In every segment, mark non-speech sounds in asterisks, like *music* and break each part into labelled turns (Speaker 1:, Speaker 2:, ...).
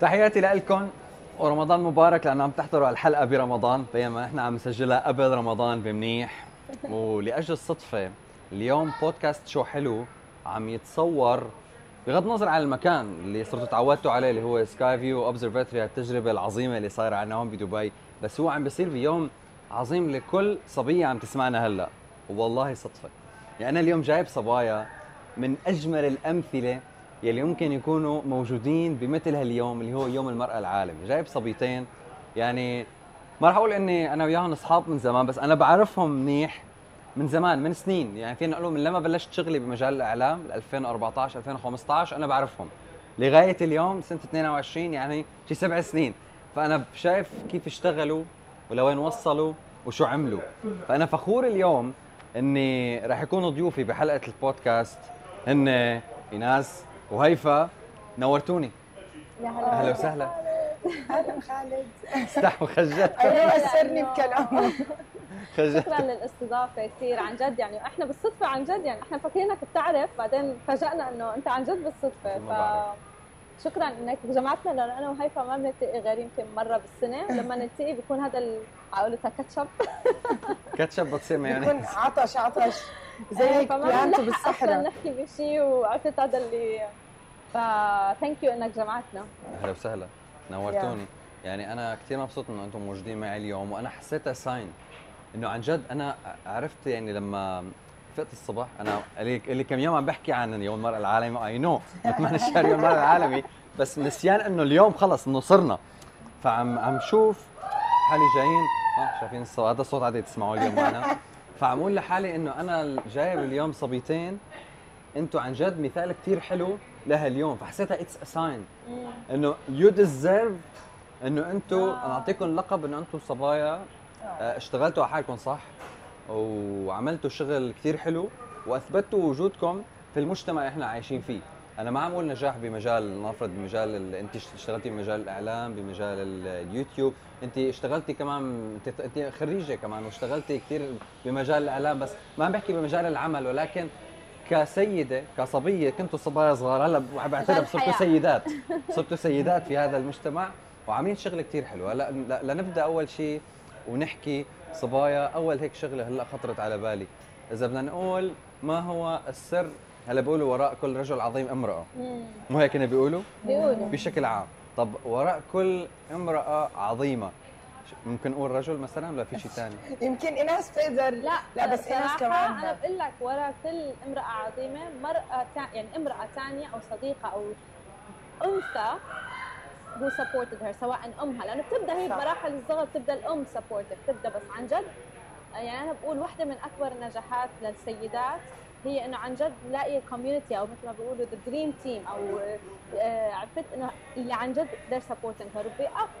Speaker 1: تحياتي لكم ورمضان مبارك لأنه عم تحضروا الحلقة برمضان بينما إحنا عم نسجلها قبل رمضان بمنيح. *laughs* ولأجل الصدفة اليوم بودكاست شو حلو عم يتصور بغض النظر عن المكان اللي صرتوا تعودتوا عليه اللي هو Sky View Observatory التجربة العظيمة اللي صايرة عنا هون بدبي. بس هو عم بيصير بيوم عظيم لكل صبية عم تسمعنا هلأ. والله صدفة. يعني أنا اليوم جايب صبايا من أجمل الأمثلة يلي يمكن يكونوا موجودين بمثل هاليوم اللي هو يوم المرأة العالمي. جايب صبيتين. يعني ما راح أقول إني أنا وياهم أصحاب من زمان بس أنا بعرفهم منيح من زمان من سنين. يعني فينا نقول من لما بلشت شغلي بمجال الإعلام 2014 2015 أنا بعرفهم. لغاية اليوم سنة 22 يعني شي سبع سنين. فأنا شايف كيف اشتغلوا ولوين وصلوا وشو عملوا. فأنا فخور اليوم إني راح يكونوا ضيوفي بحلقة البودكاست. هن ايناس وهيفا نورتوني.
Speaker 2: يا هلا
Speaker 1: أهلا وسهلا.
Speaker 2: أهلا خالد.
Speaker 1: استحوا خجلت
Speaker 2: أيوه اثرني بكلامه.
Speaker 3: شكرا للاستضافة كثير عن جد يعني إحنا بالصدفة عن جد يعني إحنا فاكرينك بتعرف بعدين فاجئنا إنه أنت عن جد
Speaker 1: بالصدفة.
Speaker 3: ف. شكرا إنك جمعتنا لأنه أنا وهيفا ما بنلتقي غير يمكن مرة بالسنة. ولما نلتقي بيكون هذا ال- عقولتها كاتشب.
Speaker 1: كاتشب بتصير
Speaker 2: بيكون
Speaker 1: يعني
Speaker 2: عطش عطش. زي هيك
Speaker 3: بنلحق أصلا
Speaker 2: بالصحراء.
Speaker 3: نحكي بشيء وعرفت هذا اللي ف thank you إنك جمعتنا.
Speaker 1: أهلا وسهلا. نورتوني. يعني أنا كثير مبسوط إنه أنتم موجودين معي اليوم وأنا حسيتها sign إنه عن جد أنا عرفت يعني لما فقت الصبح أنا اللي اللي كم يوم عم بحكي عن يوم المرأة العالمي I know 8 شهر يوم المرأة العالمي بس نسيان إنه اليوم خلص إنه صرنا. فعم عم شوف حالي جايين. آه شايفين الصوت؟ هذا الصوت عادي تسمعوه اليوم معنا. فعم أقول لحالي إنه أنا جايب اليوم صبيتين. أنتم عن جد مثال كثير حلو لهاليوم. فحسيتها it's a sign إنه you deserve إنه أنتم
Speaker 3: آه.
Speaker 1: أنا أعطيكم لقب إنه أنتم صبايا. آه، اشتغلتوا على حالكم صح. وعملتوا شغل كثير حلو. وأثبتوا وجودكم في المجتمع اللي إحنا عايشين فيه. أنا ما عم أقول نجاح بمجال نفرض بمجال ال- انت اشتغلتي بمجال الإعلام بمجال ال- اليوتيوب. انت اشتغلتي كمان انت خريجة كمان واشتغلتي كثير بمجال الإعلام بس ما عم بحكي بمجال العمل ولكن كسيدة كصبية كنتوا صبايا صغار. هلأ بعترف صرتوا. سيدات. *laughs* صرتوا سيدات في هذا المجتمع وعاملين شغل كثير حلو. هلأ لنبدأ أول شيء ونحكي صبايا. أول هيك شغلة هلأ خطرت على بالي. إذا بدنا نقول ما هو السر؟ هلأ بيقولوا وراء كل رجل عظيم
Speaker 3: امرأة.
Speaker 1: مو هيك بيقولوا؟
Speaker 3: بيقولوا.
Speaker 1: بشكل عام. طب وراء كل امرأة عظيمة. ش- ممكن نقول رجل مثلا ولا في شيء *laughs* ثاني
Speaker 2: يمكن ايناس بتقدر
Speaker 3: لا
Speaker 2: لا بس ايناس كمان.
Speaker 3: أنا بقول لك ورا كل امرأة عظيمة مرأة تا... يعني امرأة ثانية أو صديقة أو أنثى who supported her سواء أمها لأنه بتبدأ هي. بمراحل الصغر بتبدأ الأم supportive بتبدأ بس عن جد. يعني أنا بقول واحدة من أكبر النجاحات للسيدات هي إنه عن جد نلاقي community أو مثل ما بيقولوا the dream team أو آه، عرفت إنه اللي عن جد they're supporting her.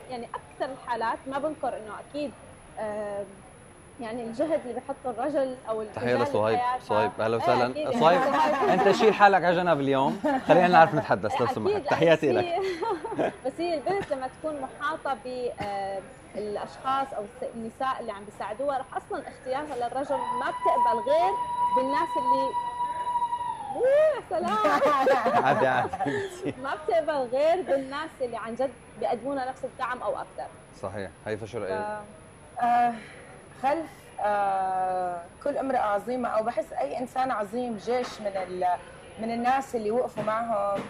Speaker 3: يعني أكثر الحالات ما بنكر إنه أكيد آه، يعني الجهد اللي بحطه الرجل
Speaker 1: أو
Speaker 3: تحية
Speaker 1: لصهيب صهيب.
Speaker 3: أهلا
Speaker 1: وسهلا. صهيب أنت شيل حالك على جنب اليوم. *laughs* خلينا نعرف نتحدث لو سمحت. تحياتي
Speaker 3: بس
Speaker 1: لك.
Speaker 3: هي- *laughs* بس هي البنت لما تكون محاطة ب آه، الأشخاص أو النساء اللي عم بيساعدوها رح أصلا اختيارها للرجل ما بتقبل غير بالناس اللي سلام. *laughs*
Speaker 1: عادي عادي.
Speaker 3: ما بتقبل غير بالناس اللي عن جد بيقدموا لها نفس الدعم أو أكثر
Speaker 1: صحيح. هيفا شو رايك؟
Speaker 2: خلف آه، كل امرأة عظيمة أو بحس أي إنسان عظيم جيش من من الناس اللي وقفوا معهم.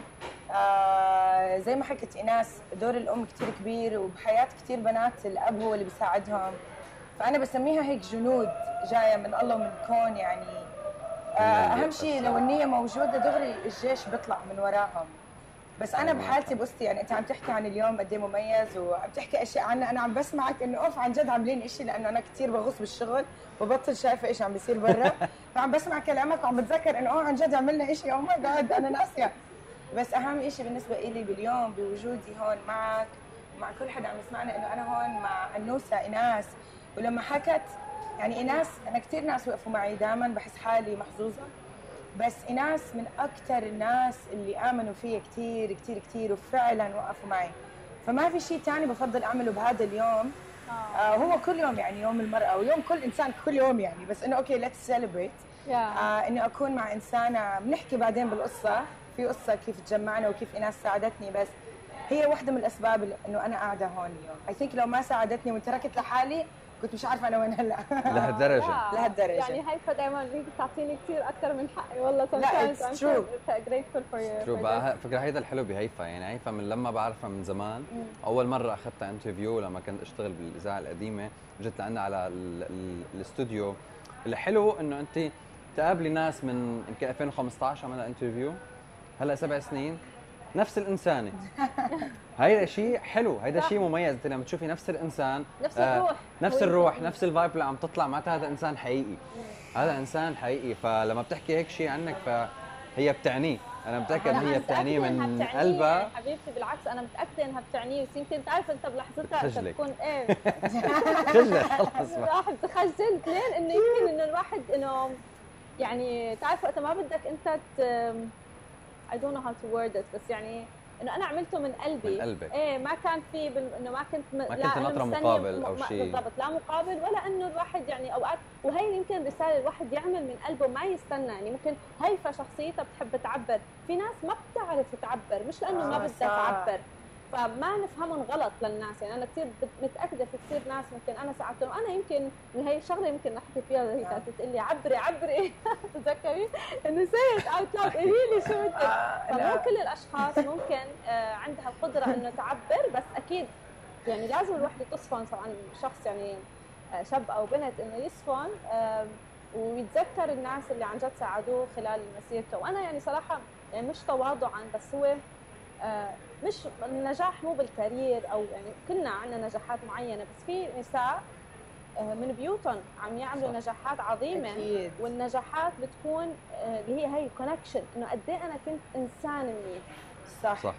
Speaker 2: آه، زي ما حكت إيناس دور الأم كتير كبير وبحياة كتير بنات الأب هو اللي بيساعدهم. فأنا بسميها هيك جنود جاية من الله ومن الكون يعني. آه، أهم شيء لو النية موجودة دغري الجيش بيطلع من وراهم. بس أنا بحالتي بصي يعني أنت عم تحكي عن اليوم قد إيه مميز وعم تحكي أشياء عنا أنا عم بسمعك إنه أوف عن جد عاملين شيء لأنه أنا كثير بغوص بالشغل وبطل شايفة إيش عم بيصير برا. *laughs* فعم بسمع كلامك وعم بتذكر إنه اوه عن جد عملنا شيء أو ماي جاد أنا ناسية. بس أهم شيء بالنسبة لي باليوم بوجودي هون معك مع كل حدا عم يسمعنا إنه أنا هون مع أنوسة ايناس ولما حكت يعني ايناس أنا كثير ناس وقفوا معي دائما بحس حالي محظوظة. بس ايناس من أكثر الناس اللي آمنوا فيا كثير كثير كثير وفعلا وقفوا معي. فما في شيء ثاني بفضل أعمله بهذا اليوم. آه. هو كل يوم يعني يوم المرأة ويوم كل إنسان كل يوم يعني. بس إنه okay let's
Speaker 3: celebrate
Speaker 2: آه إني أكون مع إنسانة بنحكي بعدين بالقصة. في قصة كيف تجمعنا وكيف ايناس ساعدتني بس هي واحدة من الأسباب اللي- إنه أنا قاعدة هون اليوم، I think لو ما ساعدتني وتركت لحالي كنت مش عارفة أنا وين هلا. *laughs*
Speaker 1: لهالدرجة.
Speaker 3: لا.
Speaker 2: لهالدرجة.
Speaker 3: يعني هيفا دائما هيك بتعطيني كثير أكثر من حقي. والله
Speaker 2: لا،
Speaker 3: sometimes
Speaker 2: it's
Speaker 3: I'm
Speaker 2: true.
Speaker 3: so grateful for you.
Speaker 1: شو
Speaker 3: for
Speaker 1: بقى
Speaker 3: this.
Speaker 1: ه- فكرة هيدا الحلو بهيفا. يعني هيفا من لما بعرفها من زمان. أول مرة أخذتها interview لما كنت أشتغل بالإذاعة القديمة جت لعنا على ال- ال- الاستوديو. الحلو إنه انت تقابلي ناس من يمكن 2015 عملنا interview هلأ سبع سنين. نفس الانسانه *laughs* هيدا شيء حلو هيدا. شيء مميز. إنت لما تشوفي نفس الإنسان
Speaker 3: نفس
Speaker 1: آه،
Speaker 3: الروح.
Speaker 1: نفس
Speaker 3: هو-
Speaker 1: الروح نفس ال vibe اللي عم تطلع معناتها هذا إنسان حقيقي. هذا إنسان حقيقي. فلما بتحكي هيك شيء عنك فهي بتعنيه. أنا متأكد
Speaker 3: أنا
Speaker 1: هي بتعنيه من قلبها.
Speaker 3: يعني حبيبتي. بالعكس أنا متأكدة إنها بتعنيه. بس يمكن تعرف أنت بلحظتها
Speaker 1: أنت.
Speaker 3: بتكون إيه. *laughs*
Speaker 1: خجلة خلص.
Speaker 3: الواحد بخجل اثنين إنه يمكن إنه الواحد إنه يعني تعرف وقت ما بدك أنت ت... I don't know how to word it بس يعني إنه أنا عملته من قلبي
Speaker 1: من قلبك.
Speaker 3: إيه ما كان في بال... إنه ما كنت م...
Speaker 1: ما
Speaker 3: لا
Speaker 1: كنت ناطرة
Speaker 3: مستنية
Speaker 1: مقابل
Speaker 3: ما-
Speaker 1: شيء.
Speaker 3: بالضبط لا مقابل ولا إنه الواحد يعني أوقات وهي يمكن رسالة الواحد يعمل من قلبه ما يستنى يعني ممكن هيفا شخصيتها بتحب تعبر في ناس ما بتعرف تعبر مش لأنه ما
Speaker 2: آه،
Speaker 3: بدها
Speaker 2: صح.
Speaker 3: تعبر فما نفهمهم غلط للناس. يعني أنا كثير متأكدة في كثير ناس ممكن أنا ساعدتهم. أنا يمكن من هي الشغلة يمكن نحكي فيها هي. كانت تقول لي عبري عبري. *laughs* تتذكري انه say it out loud قولي لي شو بدك. *laughs*
Speaker 2: آه،
Speaker 3: فمو. كل الأشخاص ممكن آه، عندها القدرة إنه تعبر بس أكيد يعني لازم الوحده تصفن سواء شخص يعني آه، شاب أو بنت إنه يصفن ويتذكر الناس اللي عن جد ساعدوه خلال مسيرته. وأنا يعني صراحة يعني مش تواضعا بس هو مش النجاح مو بال career أو يعني كلنا عندنا نجاحات معينة بس في نساء آه، من بيوتهم عم يعملوا
Speaker 1: صح.
Speaker 3: نجاحات عظيمة.
Speaker 2: أكيد.
Speaker 3: والنجاحات بتكون آه، اللي هي هي connection إنه قد إيه أنا كنت انسان منيح.
Speaker 2: صح.
Speaker 1: صح.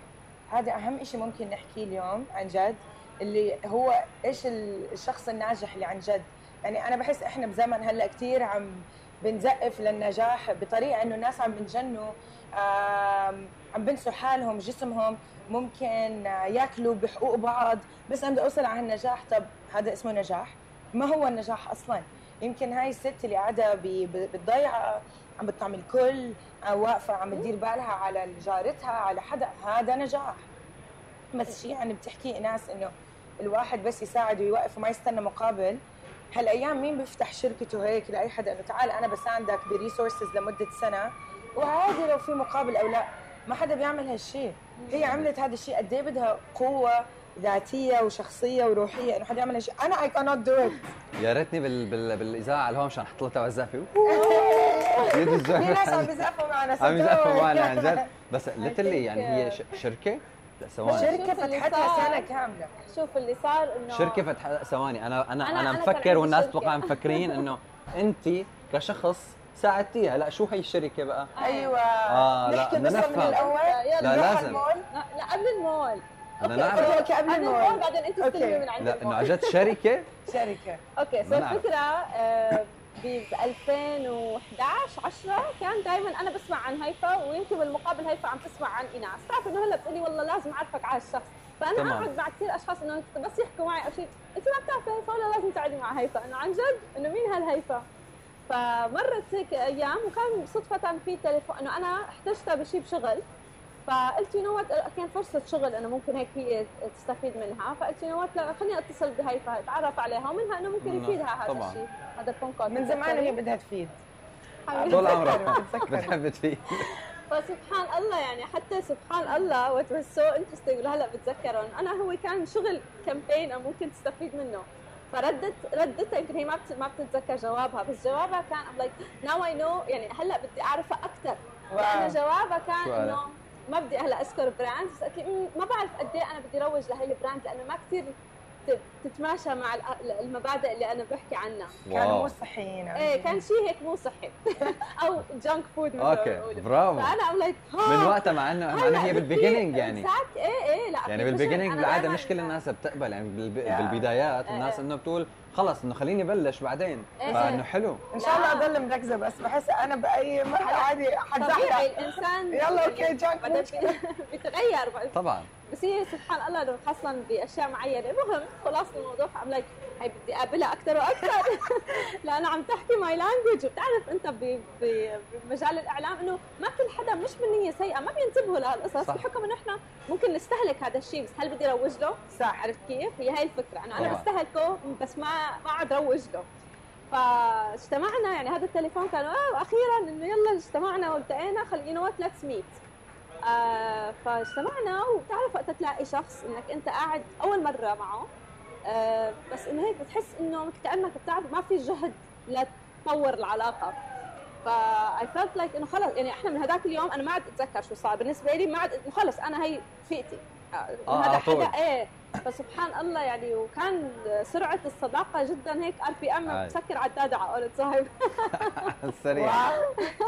Speaker 2: هذا أهم شيء ممكن نحكيه اليوم عن جد اللي هو إيش ال- الشخص الناجح اللي عن جد. يعني أنا بحس إحنا بزمن هلأ كثير عم بنزقف للنجاح بطريقة إنه الناس عم بنجنوا عم بنسوا حالهم جسمهم ممكن ياكلوا بحقوق بعض. بس أنا بدي اوصل على هالنجاح. طب هذا اسمه نجاح؟ ما هو النجاح أصلا؟ يمكن هاي الست اللي قاعدة بالضيعة عم بتطعم الكل آه، واقفة عم بتدير بالها على جارتها على حدا. هذا نجاح. بس شيء يعني بتحكي ناس إنه الواحد بس يساعد ويوقف وما يستنى مقابل. هالأيام مين بيفتح شركته هيك لأي حدا؟ إنه تعال أنا بساندك ب resources لمدة سنة. وعادي لو في مقابل أو لا. ما حدا بيعمل هالشيء هي عملت هذا الشيء قد إيه بدها قوة ذاتية وشخصية وروحية إنه حدا يعمل هالشيء أنا اي كانوت دو ات
Speaker 1: يا ريتني بال... بال... بالإذاعة على الهون مشان أحط لها تبع *laughs*
Speaker 2: في ناس عم بيزقفوا معنا
Speaker 1: عم يزقفوا
Speaker 2: صدقوني.
Speaker 1: معنا عن جد. *laughs* بس
Speaker 3: literally
Speaker 1: يعني هي ش... شركة. لا ثواني.
Speaker 3: شركة
Speaker 2: فتحتها
Speaker 3: صار.
Speaker 2: سنة كاملة.
Speaker 3: شوف اللي صار إنه
Speaker 1: شركة فتح ثواني. أنا
Speaker 3: أنا
Speaker 1: أنا-
Speaker 3: أنا, أنا
Speaker 1: مفكر والناس. بتوقع مفكرين إنه انت كشخص ساعدتيها. لا شو هي الشركة بقى؟
Speaker 2: أيوه.
Speaker 1: آه، لا،
Speaker 2: نحكي القصة من.
Speaker 3: الأول.
Speaker 1: لا، لازم.
Speaker 2: المول.
Speaker 3: لا لا، قبل المول.
Speaker 1: بدنا
Speaker 3: okay،
Speaker 1: نعرف
Speaker 2: okay قبل
Speaker 3: المول.
Speaker 2: المول
Speaker 3: بعدين أنت
Speaker 2: okay.
Speaker 3: تستلمي من عند
Speaker 1: لا إنه
Speaker 3: المول
Speaker 1: عن جد
Speaker 3: شركة. *laughs*
Speaker 1: شركة. okay
Speaker 3: so. الفكرة ب 2011 10 كان دائما أنا بسمع عن هيفا ويمكن بالمقابل هيفا عم تسمع عن إيناس. بتعرف إنه هلأ بتقولي والله لازم أعرفك على الشخص. فأنا
Speaker 1: تمام.
Speaker 3: اقعد مع كثير أشخاص إنه بس يحكوا معي أو شيء أنت ما بتعرفي هيفا ولا لازم تقعدي مع هيفا. إنه عن جد إنه مين هالهيفا؟ فمرت هيك أيام وكان صدفة في تليفون إنه أنا احتجتها بشيء بشغل فقلت you know كان فرصة شغل إنه ممكن هيك هي تستفيد منها فقلت you know لا خليني اتصل بهيفا اتعرف عليها ومنها إنه ممكن
Speaker 1: نعم،
Speaker 3: يفيدها هذا
Speaker 1: طبعاً.
Speaker 3: الشيء هذا ال phone call.
Speaker 2: من زمان وهي بدها تفيد.
Speaker 1: طول عمرها. بتحب تفيد
Speaker 3: فسبحان الله يعني حتى سبحان الله what was so interesting هلا بتذكرهم. أنا هو كان شغل campaign أو ممكن تستفيد منه. فردت ردتها يمكن هي ما ما بتتذكر جوابها بس جوابها كان I'm like now I know يعني هلأ بدي أعرفها أكثر
Speaker 2: لأنه.
Speaker 3: جوابها كان؟ إنه ما بدي هلأ أذكر brand بس "مم، ما بعرف قد إيه أنا بدي روج لهي ال brand لأنه ما كثير تتماشى مع المبادئ اللي أنا بحكي عنها.
Speaker 2: كانوا مو صحيين
Speaker 3: إيه كان شيء هيك مو صحي. *laughs* أو junk food مثل okay.
Speaker 1: برافو.
Speaker 3: فأنا I'm like
Speaker 1: من وقتها مع انه مع إنه هي بال beginning
Speaker 3: يعني. إيه إيه لا
Speaker 1: يعني
Speaker 3: أنا بالعادة
Speaker 1: مش كل الناس بتقبل يعني بالب...
Speaker 2: يا.
Speaker 1: بالبدايات
Speaker 3: إيه.
Speaker 1: الناس إنه بتقول خلص إنه خليني بلش بعدين.
Speaker 3: إيه.
Speaker 1: فإنه حلو.
Speaker 2: إن شاء الله. أضل مركزة بس بحس أنا بأي مرحلة عادي
Speaker 3: طبيعي
Speaker 2: حتزحلق.
Speaker 3: الإنسان *laughs*
Speaker 2: يلا okay
Speaker 3: junk بعد- *laughs*
Speaker 1: طبعا.
Speaker 3: بس هي سبحان الله انه خاصة بأشياء معينة المهم خلاص الموضوع ف I'm like هي بدي أقابلها أكثر وأكثر *laughs* لأنه عم تحكي my language وبتعرف أنت بمجال الإعلام إنه ما كل حدا مش من نيه سيئة ما بينتبهوا لهالقصص. بحكم إنه إحنا ممكن نستهلك هذا الشيء بس هل بدي روج له؟
Speaker 2: صح
Speaker 3: عرفت كيف؟ هي هاي الفكرة إنه
Speaker 1: أنا.
Speaker 3: بستهلكه بس ما ما عاد روج له فاجتمعنا يعني هذا التليفون كان آه أخيرا إنه يلا اجتمعنا والتقينا خل you know what let's meet فاجتمعنا وبتعرف وقت تلاقي شخص إنك أنت قاعد أول مرة معه. آه بس إنه هيك بتحس إنه كأنك بتعرف ما في جهد لتطور العلاقة. ف I felt like إنه خلص يعني إحنا من هذاك اليوم أنا ما عاد أتذكر شو صار. بالنسبة لي ما عاد خلص أنا هي فئتي
Speaker 1: آه،
Speaker 3: هذا
Speaker 1: على طول.
Speaker 3: حدا إيه. فسبحان الله يعني وكان سرعة الصداقة جدا هيك
Speaker 1: RPM.
Speaker 3: مسكر عداد على قولة صاحب. *laughs*
Speaker 1: سريع.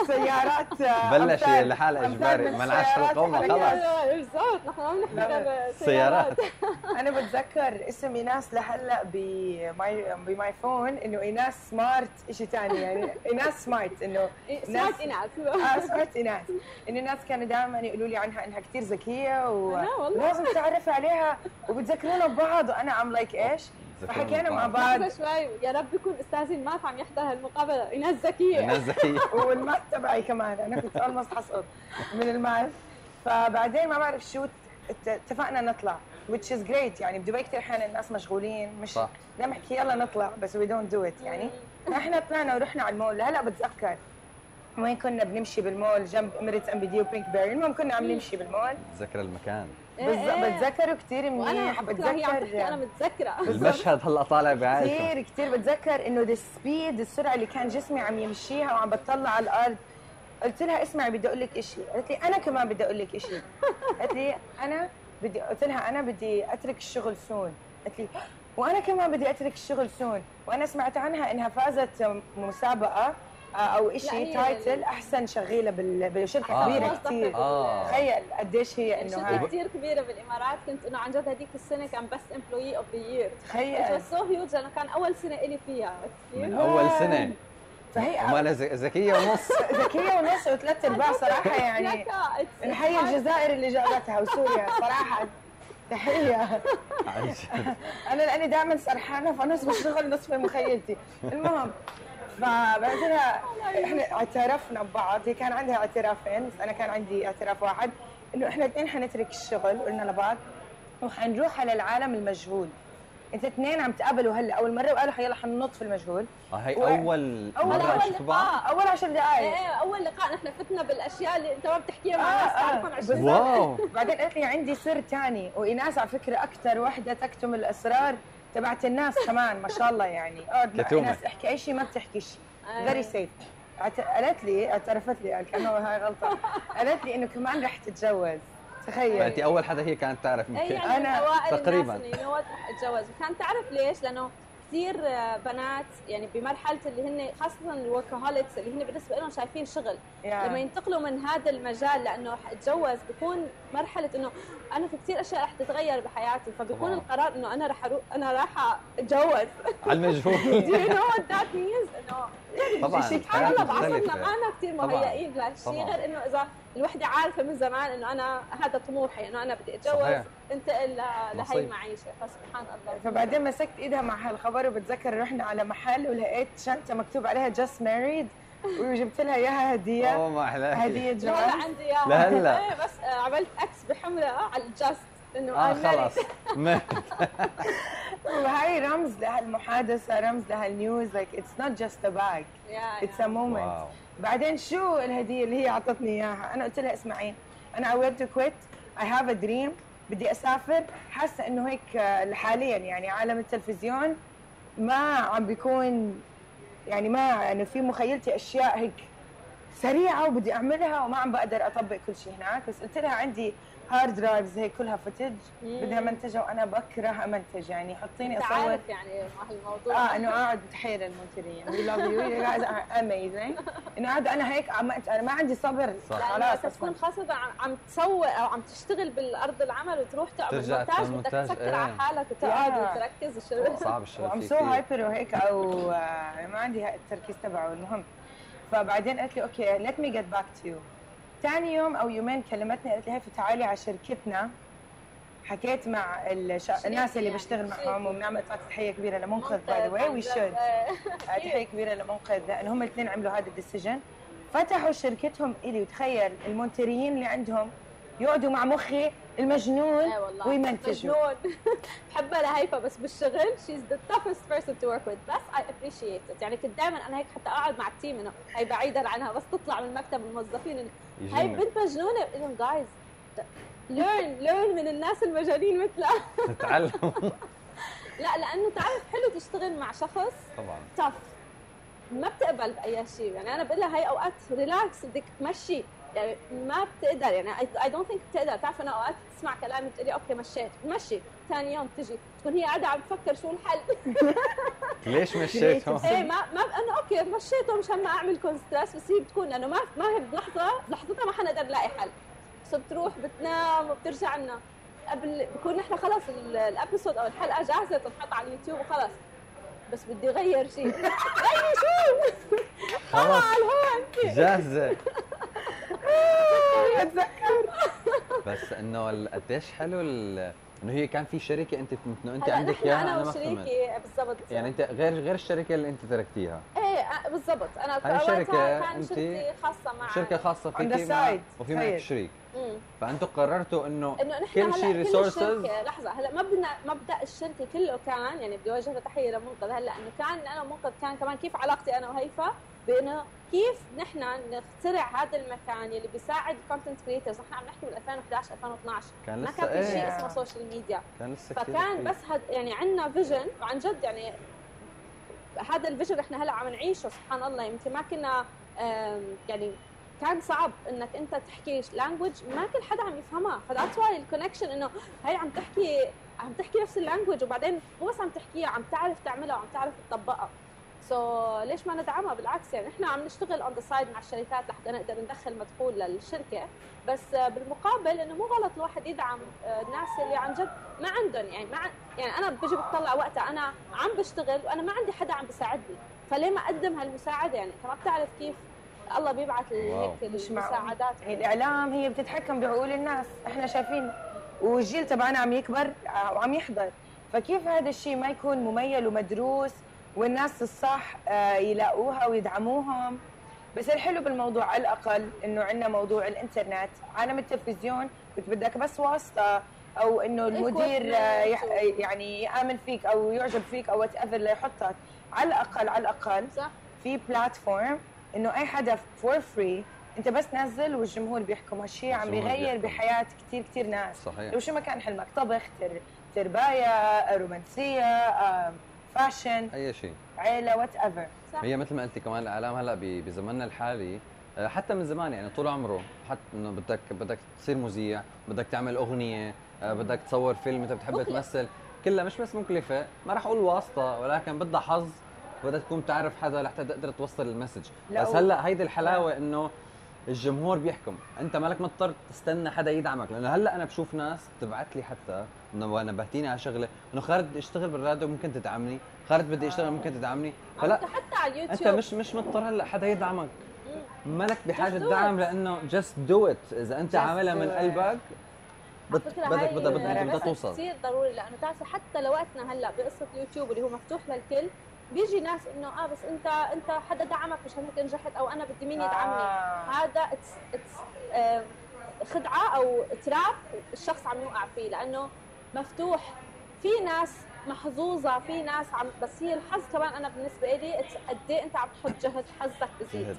Speaker 2: سيارات آه،
Speaker 1: بلش
Speaker 2: أمثال
Speaker 1: إجباري.
Speaker 2: من
Speaker 1: ما نعش
Speaker 2: السيارات
Speaker 1: القومه
Speaker 2: الحقيقية.
Speaker 1: خلص
Speaker 3: بالضبط. نحن ما بنحكي
Speaker 1: سيارات. *laughs*
Speaker 2: أنا بتذكر اسم إيناس لهلأ ب my ب my phone إنه إيناس smart شيء ثاني يعني إيناس smart إنه
Speaker 3: سمعت إيناس
Speaker 2: آه سمعت إيناس. إنه الناس كانوا دائما يقولوا لي عنها انها كثير ذكية
Speaker 3: لا والله.
Speaker 2: ولازم تعرف عليها. وبتذكرونا ببعض وأنا عم like إيش؟ فحكينا مع بعض.
Speaker 3: لحظة شوي يا رب يكون أستاذي ال math عم يحضر هالمقابلة ايناس ذكية.
Speaker 1: إيناس ذكية. *laughs*
Speaker 2: وال math تبعي كمان أنا كنت almost حسقط من ال math. فبعدين ما بعرف شو ات- اتفقنا نطلع which is great. يعني بدبي كثير أحيانا الناس مشغولين مش
Speaker 1: صح.
Speaker 2: دائما بحكي يلا نطلع بس we don't do it. يعني *laughs* إحنا طلعنا ورحنا على المول. هلا بتذكر وين كنا بنمشي بالمول جنب Emirates NBD و Pinkberry؟ المهم كنا عم نمشي بالمول.
Speaker 1: تذكر المكان.
Speaker 3: إيه
Speaker 2: بالضبط
Speaker 3: إيه.
Speaker 2: بتذكره كثير
Speaker 3: وأنا
Speaker 2: منيح
Speaker 3: هي عم تحكي أنا
Speaker 2: بتذكر
Speaker 3: متذكره
Speaker 1: المشهد هلا طالع بعينكم.
Speaker 2: كثير كثير بتذكر إنه the speed السرعة اللي كان جسمي عم يمشيها وعم بتطلع على الأرض. قلت لها اسمعي بدي أقول لك شيء قالت لي أنا كمان بدي أقول لك شيء قالت لي أنا بدي قلت لها أنا بدي أترك الشغل soon قالت لي وأنا كمان بدي أترك الشغل soon وأنا سمعت عنها إنها فازت مسابقة.
Speaker 3: أو
Speaker 2: شيء title أحسن شغيلة بال- بشركه
Speaker 1: آه.
Speaker 3: كبيرة
Speaker 2: كثير
Speaker 1: آه.
Speaker 2: تخيل قديش هي
Speaker 3: إنه
Speaker 2: شركة
Speaker 3: كثير كبيرة بالإمارات. كنت إنه عن جد هذيك السنة كان بس employee of the year
Speaker 2: تخيل.
Speaker 3: so huge لأنه كان أول سنة إلي فيها. عرفت كيف؟
Speaker 1: من أول سنة.
Speaker 2: فهي
Speaker 1: وما ذ- ذكية ونص. *laughs*
Speaker 2: ذكية ونص وثلاث أرباع صراحة يعني نحيي الجزائر اللي جابتها وسوريا صراحة. تحيه. *laughs* أنا لأني دائما سرحانة فنص بالشغل نص في مخيلتي. المهم فبعدها إحنا اعترفنا ببعض هي كان عندها اعترافين بس أنا كان عندي اعتراف واحد إنه إحنا الاثنين حنترك الشغل قلنا لبعض وحنروح على العالم المجهول انت اثنين عم تقابلوا هلأ أول مرة وقالوا حيلا حننط في المجهول
Speaker 1: آه، هي
Speaker 2: و- أول
Speaker 1: شفتوا بعض
Speaker 3: لقاء.
Speaker 2: أول عشر دقائق
Speaker 3: إيه أول لقاء نحن فتنا بالأشياء اللي أنت ما بتحكيها مع
Speaker 2: آه،
Speaker 3: ناس
Speaker 2: آه.
Speaker 3: تعرفهم 20
Speaker 2: بالضبط.
Speaker 3: سنه
Speaker 1: واو
Speaker 2: بعدين قالت لي عندي سر تاني وايناس على فكرة أكثر وحدة تكتم الأسرار تبعت إيناس كمان ما شاء الله يعني قد ما
Speaker 1: كتومة.
Speaker 2: ايناس احكي أي شيء ما بتحكي شيء
Speaker 3: آه.
Speaker 2: very safe قالت لي اعترفت لي كانه هاي غلطة قالت لي إنه كمان رح تتجوز تخيل
Speaker 1: فانت أول حدا هي كانت تعرف يمكن
Speaker 3: يعني
Speaker 2: أنا
Speaker 3: من اوائل
Speaker 1: تقريباً.
Speaker 3: الناس نوت رح اتجوز وكان تعرف ليش؟ لأنه كثير بنات يعني بمرحله اللي هن خاصة ال workaholics اللي هن بالنسبة لهم شايفين شغل
Speaker 2: يعني
Speaker 3: لما ينتقلوا من هذا المجال لأنه أتجوز بكون مرحلة إنه أنا في كثير أشياء رح تتغير بحياتي فبيكون
Speaker 1: طبعاً.
Speaker 3: القرار إنه أنا رح أروح أنا رايحه أتجوز
Speaker 1: على المجهول *laughs*
Speaker 3: Do you know what that means؟ إنه
Speaker 1: طبعا
Speaker 2: شيء
Speaker 3: سبحان الله بعصرنا. ما كثير. مهيئين لهالشيء. غير إنه إذا الوحدة عارفة من زمان إنه أنا هذا طموحي إنه أنا بدي
Speaker 1: أتجوز.
Speaker 3: انتقل لهي
Speaker 1: نصيب.
Speaker 3: المعيشه فسبحان الله
Speaker 2: فبعدين مسكت إيدها مع هالخبر وبتذكر رحنا على محل ولقيت شنطة مكتوب عليها just married وجبت لها إياها هدية
Speaker 1: أوه ما احلاها
Speaker 2: هدية
Speaker 3: لا
Speaker 2: جواز
Speaker 3: لا عندي إياها
Speaker 1: لهلا.
Speaker 3: إيه، بس آه، عملت X بحمراء على ال
Speaker 1: just
Speaker 3: إنه آه.
Speaker 1: خلص ما-
Speaker 2: وهي رمز لهالمحادثة رمز لهال news like it's not just a bag
Speaker 3: يا-
Speaker 2: it's a
Speaker 3: يا.
Speaker 2: moment
Speaker 1: wow
Speaker 2: بعدين شو الهدية اللي هي أعطتني إياها؟ أنا قلت لها اسمعي أنا I want to quit I have a dream بدي أسافر. حاسة إنه هيك آه، حاليا يعني عالم التلفزيون ما عم بيكون يعني ما يعني في مخيلتي أشياء هيك سريعة وبدي أعملها وما عم بقدر أطبق كل شيء هناك. بس قلت لها عندي hard drives هيك كلها
Speaker 3: footage.
Speaker 2: بدها منتجها وأنا بكره امنتج يعني حطيني
Speaker 3: أنت
Speaker 2: أصور
Speaker 3: عارف يعني مع هالموضوع
Speaker 2: آه إنه قاعد بتحير المنتجين you you guys are amazing إنه قاعد أنا هيك عم أنا ما عندي صبر
Speaker 1: صح.
Speaker 3: لأنه
Speaker 2: خلاص
Speaker 3: تكون. خاصة عم- عم تسوق أو عم تشتغل بالأرض العمل وتروح تعمل
Speaker 1: ترجع
Speaker 3: مونتاج بدك تسكر
Speaker 1: إيه.
Speaker 3: على حالك وتقعد. وتركز الشغل *laughs*
Speaker 1: صعب الشغل فيه so.
Speaker 2: hyper وهيك أو آه، ما عندي التركيز تبعه المهم فبعدين قالت لي okay let me get back to you ثاني يوم أو يومين كلمتني قالت لي هيفا تعالي على شركتنا. حكيت مع الش... الناس اللي
Speaker 3: يعني،
Speaker 2: بشتغل. معهم وبنعمل تحية كبيرة لمنقذ
Speaker 3: by
Speaker 2: the
Speaker 3: way
Speaker 2: we.
Speaker 3: should
Speaker 2: تحية كبيرة لمنقذ. لأنه هم الاثنين عملوا هذا ال decision. فتحوا شركتهم إلي وتخيل المونتريين اللي عندهم يقعدوا مع مخي المجنون
Speaker 3: إيه والله
Speaker 2: ويمنتجوا
Speaker 3: مجنون *laughs* بحبها لهيفا بس بالشغل she's the toughest person to work with. بس I appreciate it. يعني كنت دائما أنا هيك حتى أقعد مع ال team إنه هي بعيدا عنها بس تطلع من مكتب الموظفين إنه هاي
Speaker 1: يجينا
Speaker 3: بنت مجنونة. إنه جايز learn learn من الناس المجانين مثلها. *laughs*
Speaker 1: تتعلم.
Speaker 3: لا لأنه تعرف حلو تشتغل مع شخص
Speaker 1: طبعا.
Speaker 3: tough. ما بتقبل بأي شيء. يعني أنا بقول لها هاي أوقات relax بدك تمشي. يعني ما بتقدر يعني I don't think بتقدر بتعرف أنا أوقات تسمع كلامي بتقولي okay مشيت مشي ثاني يوم تجي تكون هي قاعدة عم تفكر شو الحل. *laughs*
Speaker 1: ليش *laughs* مشيتهم؟
Speaker 3: إيه ما ما انه okay مشيته مشان ما اعملكم stress بس هي بتكون لأنه ما ما هي بلحظة بلحظتها ما حنقدر نلاقي حل. so بتروح بتنام وبترجع لنا. قبل بكون نحن خلص ال- ال episode أو الحلقة جاهزة تنحط على اليوتيوب وخلص. بس بدي اغير شيء *laughs* غيري شو؟
Speaker 1: خلص
Speaker 3: على الهون
Speaker 1: جاهزة.
Speaker 2: أتذكر.
Speaker 1: بس إنه ال- قديش حلو ال- إنه هي كان في شركة أنت إنه
Speaker 3: أنت
Speaker 1: عندك
Speaker 3: إياها؟
Speaker 1: أنا ما
Speaker 3: وشريكي بالضبط.
Speaker 1: يعني أنت غير غير الشركة اللي أنت تركتيها؟
Speaker 3: إيه بالضبط. أنا
Speaker 1: هاي شركة
Speaker 3: كان شركتي خاصة مع
Speaker 2: شركة خاصة
Speaker 1: فيكي
Speaker 2: side.
Speaker 1: وفي معك. شريك. فانتم قررتوا إنه
Speaker 3: إنه نحن
Speaker 1: كل شيء.
Speaker 3: الشركة لحظة هلا مبدا مبدا الشركة كله كان يعني بدي أوجه له تحية لمنقذ. هلا إنه كان أنا ومنقذ كان كمان كيف علاقتي أنا وهيفا؟ بانه كيف نحن نخترع هذا المكان اللي بيساعد ال content creators نحن عم نحكي بال 2011 2012
Speaker 1: كان
Speaker 3: ما
Speaker 1: لسه
Speaker 3: كان في شيء
Speaker 1: إيه.
Speaker 3: اسمه social media
Speaker 1: كان لسه
Speaker 3: فكان. بس هد يعني عندنا vision وعن جد يعني هذا ال vision إحنا هلأ عم نعيشه سبحان الله. يمكن ما كنا يعني كان صعب إنك أنت تحكي language ما كل حدا عم يفهمها ف that's why ال connection إنه هي عم تحكي عم تحكي نفس ال language وبعدين مو بس عم تحكيها عم تعرف تعملها وعم تعرف تطبقها. so so, ليش ما ندعمها؟ بالعكس يعني إحنا عم نشتغل on the side مع الشركات لحتى نقدر ندخل مدخول للشركة. بس بالمقابل إنه مو غلط الواحد يدعم الناس اللي عن جد ما عندهم يعني ما عن- يعني أنا بجي بطلع وقتها أنا عم بشتغل وأنا ما عندي حدا عم بيساعدني. فليه ما أقدم هالمساعدة؟ يعني انت ما بتعرف كيف الله بيبعث. هيك. المساعدات.
Speaker 2: هي الإعلام هي بتتحكم بعقول الناس إحنا شايفين والجيل تبعنا عم يكبر وعم يحضر. فكيف هذا الشيء ما يكون مميل ومدروس والناس الصح آه، يلاقوها ويدعموهم. بس الحلو بالموضوع على الأقل إنه عندنا موضوع الإنترنت. عالم التلفزيون كنت بدك بس واسطة أو إنه المدير آه،. يعني يآمن فيك أو يعجب فيك أو whatever ليحطك على الأقل على الأقل
Speaker 3: صح.
Speaker 2: في platform إنه أي حدا for free أنت بس نزل والجمهور بيحكم. هالشيء عم بيغير. بحياة كثير كثير ناس.
Speaker 1: صحيح.
Speaker 2: لو شو ما كان حلمك طبخ تر... ترباية رومانسية آه، fashion
Speaker 1: أي شيء.
Speaker 2: عيلة whatever
Speaker 3: صح.
Speaker 1: هي مثل ما قلتي كمان الإعلام هلأ ب- بزماننا الحالي آه، حتى من زمان يعني طول عمره حتى إنه بدك بدك تصير مذيع بدك تعمل أغنية آه، بدك تصور فيلم انت بتحب
Speaker 3: مكلف.
Speaker 1: تمثل. كلها مش بس مكلفة ما راح أقول واسطة ولكن بدها حظ بدها تكون بتعرف حدا لحتى تقدر توصل ال
Speaker 2: message.
Speaker 1: لأ
Speaker 2: بس
Speaker 1: هلأ هيدي الحلاوة إنه الجمهور بيحكم. انت مالك مضطر تستنى حدا يدعمك لأنه هلأ أنا بشوف ناس تبعت لي حتى إنه نبهتيني على شغله إنه خالد بدي اشتغل بالراديو ممكن تدعمني خالد بدي اشتغل ممكن تدعمني. فلا
Speaker 3: انت حتى على اليوتيوب.
Speaker 1: انت مش مش مضطر هلأ حدا يدعمك. مالك
Speaker 3: بحاجة
Speaker 1: دعم. لأنه just do it إذا
Speaker 2: أنت
Speaker 1: عاملها من. قلبك بدك
Speaker 3: هاي
Speaker 1: بدها بدها بدها
Speaker 3: بس
Speaker 1: توصل.
Speaker 3: كثير ضروري لأنه بتعرفي حتى لو وقتنا هلأ بقصة اليوتيوب اللي هو مفتوح للكل بيجي ناس إنه آه بس أنت أنت حدا دعمك مشان هيك نجحت أو أنا بدي مين يدعمني.
Speaker 2: آه.
Speaker 3: هذا it's it's خدعة أو تراب الشخص عم يوقع فيه لأنه مفتوح. في ناس محظوظة في ناس عم بس هي الحظ كمان أنا بالنسبة لي قد إيه أنت عم تحط جهد حظك بزيد.
Speaker 1: جهد.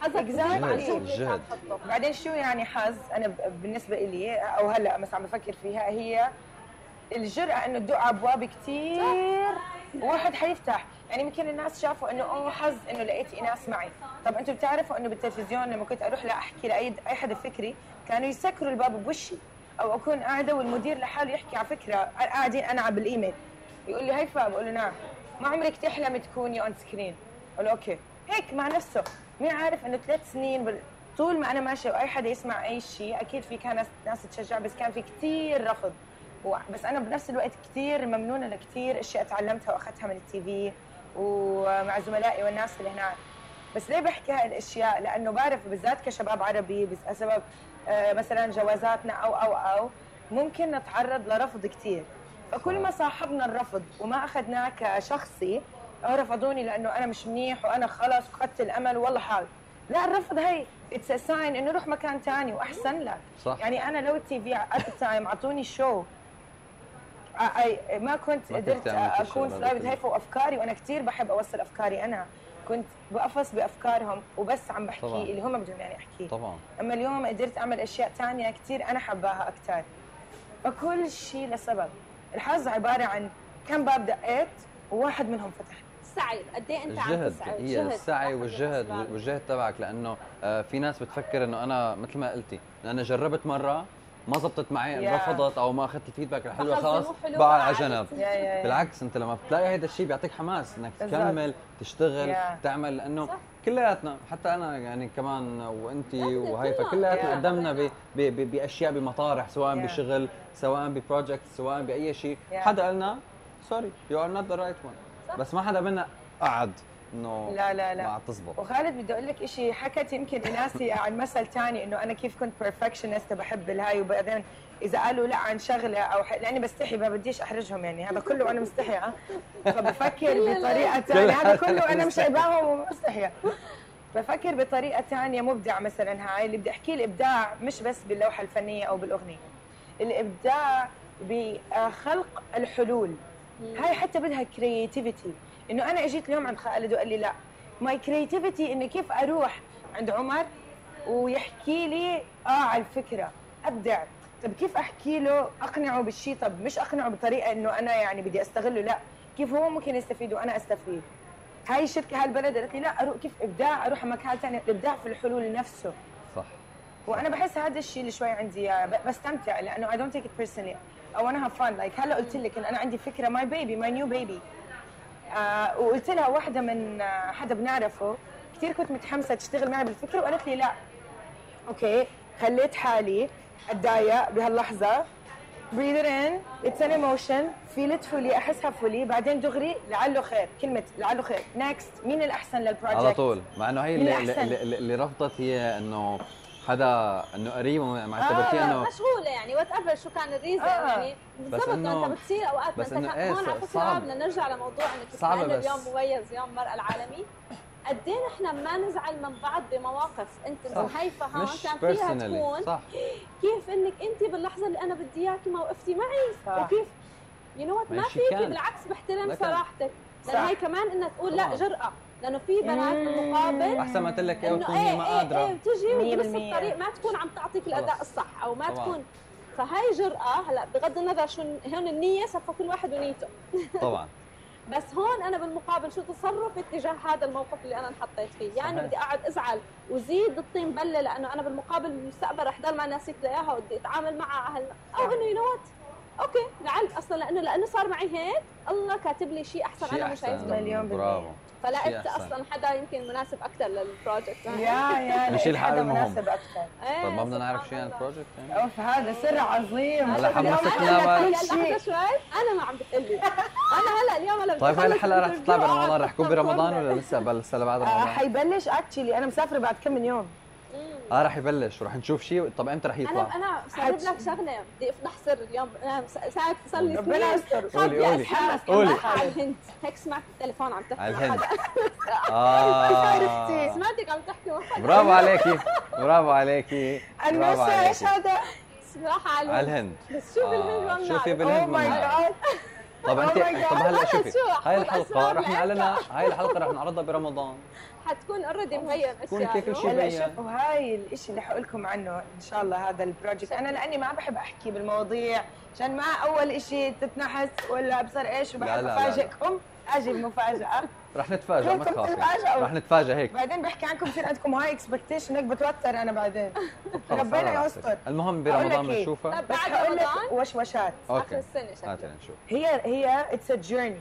Speaker 3: حظك انت عم
Speaker 1: جهد.
Speaker 3: تحطه.
Speaker 2: بعدين شو يعني حظ؟ أنا ب- بالنسبة لي أو هلأ مثلا عم بفكر فيها هي الجرأة إنه تدق على ابواب كثير واحد حيفتح. يعني يمكن الناس شافوا إنه أوه حظ إنه لقيت ناس معي. طب أنتم بتعرفوا إنه بالتلفزيون لما كنت أروح لاحكي لأي أي حدا فكري كانوا يسكروا الباب بوشي أو أكون قاعدة والمدير لحاله يحكي على فكرة قاعدين أنا بالإيميل. يقول لي هيفا بقول له نعم. ما عمرك تحلم تكوني on screen أقول له okay. هيك مع نفسه. مين عارف إنه ثلاث سنين. طول ما أنا ماشية وأي حدا يسمع أي شيء أكيد في كان ناس تشجع بس كان في كثير رفض. بس أنا بنفس الوقت كثير ممنونة لكثير أشياء تعلمتها وأخذتها من ال TV. ومع زملائي والناس اللي هناك. بس ليه بحكي هاي الأشياء؟ لأنه بعرف بالذات كشباب عربي بسبب آه، مثلا جوازاتنا أو أو أو ممكن نتعرض لرفض كثير فكل ما صاحبنا الرفض وما أخذناه كشخصي رفضوني لأنه أنا مش منيح وأنا خلص فقدت الأمل والله حال. لا الرفض هي it's sign إنه روح مكان ثاني وأحسن لك.
Speaker 1: صح.
Speaker 2: يعني أنا لو ال TV at time أعطوني شو ما كنت قدرت أكون
Speaker 1: كده.
Speaker 2: هيفا وافكاري وأنا كثير بحب أوصل أفكاري أنا. كنت بقفص بأفكارهم وبس عم بحكي
Speaker 1: طبعاً.
Speaker 2: اللي هم بدهم يعني احكيه
Speaker 1: طبعا.
Speaker 2: أما اليوم قدرت أعمل أشياء ثانية كثير أنا حباها أكثر فكل شيء لسبب. الحظ عبارة عن كم باب دقيت وواحد منهم فتح.
Speaker 3: السعي قد إيه أنت عم
Speaker 1: الجهد
Speaker 3: تسعى
Speaker 1: هي
Speaker 3: الجهد
Speaker 1: السعي والجهد. والجهد تبعك لأنه آه، في ناس بتفكر إنه أنا مثل ما قلتي أنا جربت مرة ما زبطت معي
Speaker 2: يا.
Speaker 1: رفضت أو ما أخذت ال feedback
Speaker 3: الحلوة
Speaker 1: خلاص بقى على. جنب. بالعكس أنت لما بتلاقي هذا الشيء بيعطيك حماس
Speaker 2: إنك.
Speaker 1: تكمل تشتغل
Speaker 2: يا.
Speaker 1: تعمل
Speaker 3: لأنه.
Speaker 1: كلياتنا حتى أنا يعني كمان
Speaker 3: وأنت
Speaker 1: وهيفا. كلياتنا ب- ب- بأشياء بمطارح سواء
Speaker 2: يا.
Speaker 1: بشغل سواء ب project سواء بأي شيء
Speaker 2: يا.
Speaker 1: حدا قالنا sorry you are not the right
Speaker 3: one.
Speaker 1: بس ما حدا منا قعد إنه
Speaker 2: لا لا لا.
Speaker 1: ما تزبط.
Speaker 2: وخالد بدي أقول لك شيء حكت يمكن إناسي *laughs* عن مثل ثاني إنه أنا كيف كنت perfectionist بحب الهاي وبعدين إذا قالوا لا عن شغلة أو ح... لأني بستحي ما بديش أحرجهم يعني. هذا كله وأنا *laughs* مستحيه فبفكر بطريقة ثانية هذا كله أنا مش عيباهم ومستحيه بفكر بطريقة ثانية مبدع مثلا هاي اللي بدي أحكي الإبداع مش بس باللوحة الفنية أو بالأغنية. الإبداع بخلق الحلول. هاي حتى بدها creativity إنه أنا إجيت اليوم عند خالد وقال لي لا. my creativity اني كيف أروح عند عمر ويحكي لي آه على الفكرة. أبدع. طب كيف أحكي له؟ أقنعه بالشيء طب مش أقنعه بطريقة إنه أنا يعني بدي أستغله لا. كيف هو ممكن يستفيد وأنا أستفيد؟ هاي الشركة هالبلد قالت لي لا أروح كيف إبداع؟ أروح مكان ثاني الإبداع في الحلول نفسه.
Speaker 1: صح.
Speaker 2: وأنا بحس هذا الشيء اللي شوي عندي بستمتع لأنه I don't take it personally أو أنا have fun like هلا قلت لك إن أنا عندي فكرة my baby my new baby وقلت لها واحدة من آه، حدا بنعرفه كثير كنت متحمسة تشتغل معي بالفكرة وقالت لي لا. okay خليت حالي أتضايق بهاللحظة. Breathe it in. It's an emotion. Feel it fully أحسها fully. بعدين دغري لعله خير. كلمة لعله خير. Next مين الأحسن لل project
Speaker 1: على طول. مع إنه هي؟ اللي, اللي, اللي رفضت هي إنه حدا إنه قريب ما اعتبرتيه إنه
Speaker 3: مشغولة يعني whatever شو كان ال reason
Speaker 2: آه.
Speaker 3: يعني بالضبط
Speaker 1: إنه-
Speaker 3: انت بتصير أوقات
Speaker 1: بس
Speaker 3: انت
Speaker 1: إنه إيه،
Speaker 3: هون على
Speaker 1: صعب.
Speaker 3: فكرة بدنا نرجع لموضوع انك
Speaker 1: صعبة بس.
Speaker 3: اليوم مميز يوم المراه العالمي قد إيه نحن ما نزعل من بعض بمواقف أنت
Speaker 1: صح.
Speaker 3: هيفا هون
Speaker 1: مش
Speaker 3: كان فيها
Speaker 1: personally
Speaker 3: تكون
Speaker 1: صح
Speaker 3: كيف إنك أنت باللحظة اللي أنا بدي إياكي ما وقفتي معي
Speaker 2: صح.
Speaker 3: وكيف يو نو ما
Speaker 1: ماشي
Speaker 3: فيكي. بالعكس بحترم. صراحتك. لأن هي كمان إنها تقول لا
Speaker 1: طبعاً.
Speaker 3: لأنه في بنات بالمقابل
Speaker 1: أحسن ما قلت لك إيه
Speaker 3: إنه
Speaker 1: وتكون هي
Speaker 3: إيه
Speaker 1: ما
Speaker 3: إيه
Speaker 1: قادرة.
Speaker 3: إيه تجي
Speaker 2: مية
Speaker 3: وبنص. الطريق ما تكون عم تعطيك
Speaker 1: الأداء.
Speaker 3: الصح أو ما
Speaker 1: طبعاً.
Speaker 3: تكون. فهي جرأة هلأ بغض النظر شو هون النية صفى كل واحد ونيته.
Speaker 1: طبعا. *laughs*
Speaker 3: بس هون أنا بالمقابل شو تصرف اتجاه هذا الموقف اللي أنا انحطيت فيه؟ يعني. بدي أقعد أزعل وزيد الطين بلة لأنه أنا بالمقابل بالمستقبل رح ضل مع الناس إياها وبدي أتعامل معها أهل أو إنه you know okay لعل أصلا لأنه لأنه صار معي هيك الله كاتب لي شيء أحسن
Speaker 1: شيء
Speaker 3: أنا مش عايزه
Speaker 2: مليون بالمية.
Speaker 3: فلقيت. أصلا حدا يمكن مناسب أكثر لل project
Speaker 2: يا يا
Speaker 1: نشيل
Speaker 2: حدا
Speaker 1: المهم.
Speaker 2: مناسب أكثر
Speaker 3: إيه
Speaker 1: طيب ما بدنا نعرف شيء عن.
Speaker 3: ال
Speaker 1: project يعني؟
Speaker 2: أوف هذا سر عظيم.
Speaker 1: هلا حمستنا.
Speaker 2: كل
Speaker 3: شوي. أنا ما عم بتقلي أنا هلا اليوم هلا
Speaker 1: طيب هاي الحلقة رح تطلع برمضان رح تكون برمضان ولا لسه؟ بل لسه بعد
Speaker 2: آه،
Speaker 1: رمضان؟
Speaker 2: حيبلش اكشلي أنا مسافرة بعد كم من يوم.
Speaker 1: آه رح يبلش ورح نشوف شيء طب إمتى رح يطلع؟
Speaker 3: أنا أنا ساعد لك شغله بدي افضح سر اليوم. أنا ساعد صار لي
Speaker 2: ربنا يستر.
Speaker 1: قولي، قولي. قولي.
Speaker 3: على الهند. هيك سمعت التليفون عم تحكي
Speaker 1: على الهند. *laughs* آه.
Speaker 3: سمعتك عم تحكي
Speaker 1: برافو عليكي. برافو عليكي. برافو
Speaker 2: الناس إيش
Speaker 1: عليكي
Speaker 2: هذا؟
Speaker 3: صراحة على
Speaker 1: على
Speaker 3: الهند.
Speaker 1: الهند
Speaker 3: بس شو بالهند
Speaker 1: آه،
Speaker 3: ما
Speaker 1: شوفي. بالهند
Speaker 2: اوه ماي
Speaker 1: ما بنعرف.
Speaker 2: جاد
Speaker 1: طب انت
Speaker 2: Oh God.
Speaker 1: طب هلا شوفي.
Speaker 3: شو،
Speaker 1: هاي
Speaker 3: الحلقة
Speaker 1: رح. نعلنها هاي الحلقة رح نعرضها برمضان.
Speaker 3: حتكون already
Speaker 1: تكون
Speaker 3: اشياء
Speaker 2: هلا. شوفوا هاي الشيء اللي حقول لكم عنه إن شاء الله هذا ال project. أنا لأني ما بحب أحكي بالمواضيع عشان ما أول شيء تتنحس ولا ابصر إيش
Speaker 1: لا،
Speaker 2: وبحب
Speaker 1: لا، لا، لا.
Speaker 2: أفاجئكم. أجي المفاجاه
Speaker 1: رح نتفاجئ ما تخافي؟ رح نتفاجئ هيك.
Speaker 2: بعدين بحكي عنكم بصير عندكم هاي expectation هيك بتوتر أنا بعدين. ربنا. يستر.
Speaker 1: المهم برمضان
Speaker 2: إيه؟
Speaker 1: بنشوفها
Speaker 3: طب
Speaker 2: بس
Speaker 3: بعد
Speaker 2: لك
Speaker 3: رمضان
Speaker 2: وشوشات
Speaker 3: آخر
Speaker 1: okay
Speaker 3: السنة شكلها
Speaker 1: نشوف
Speaker 2: هي هي it's a journey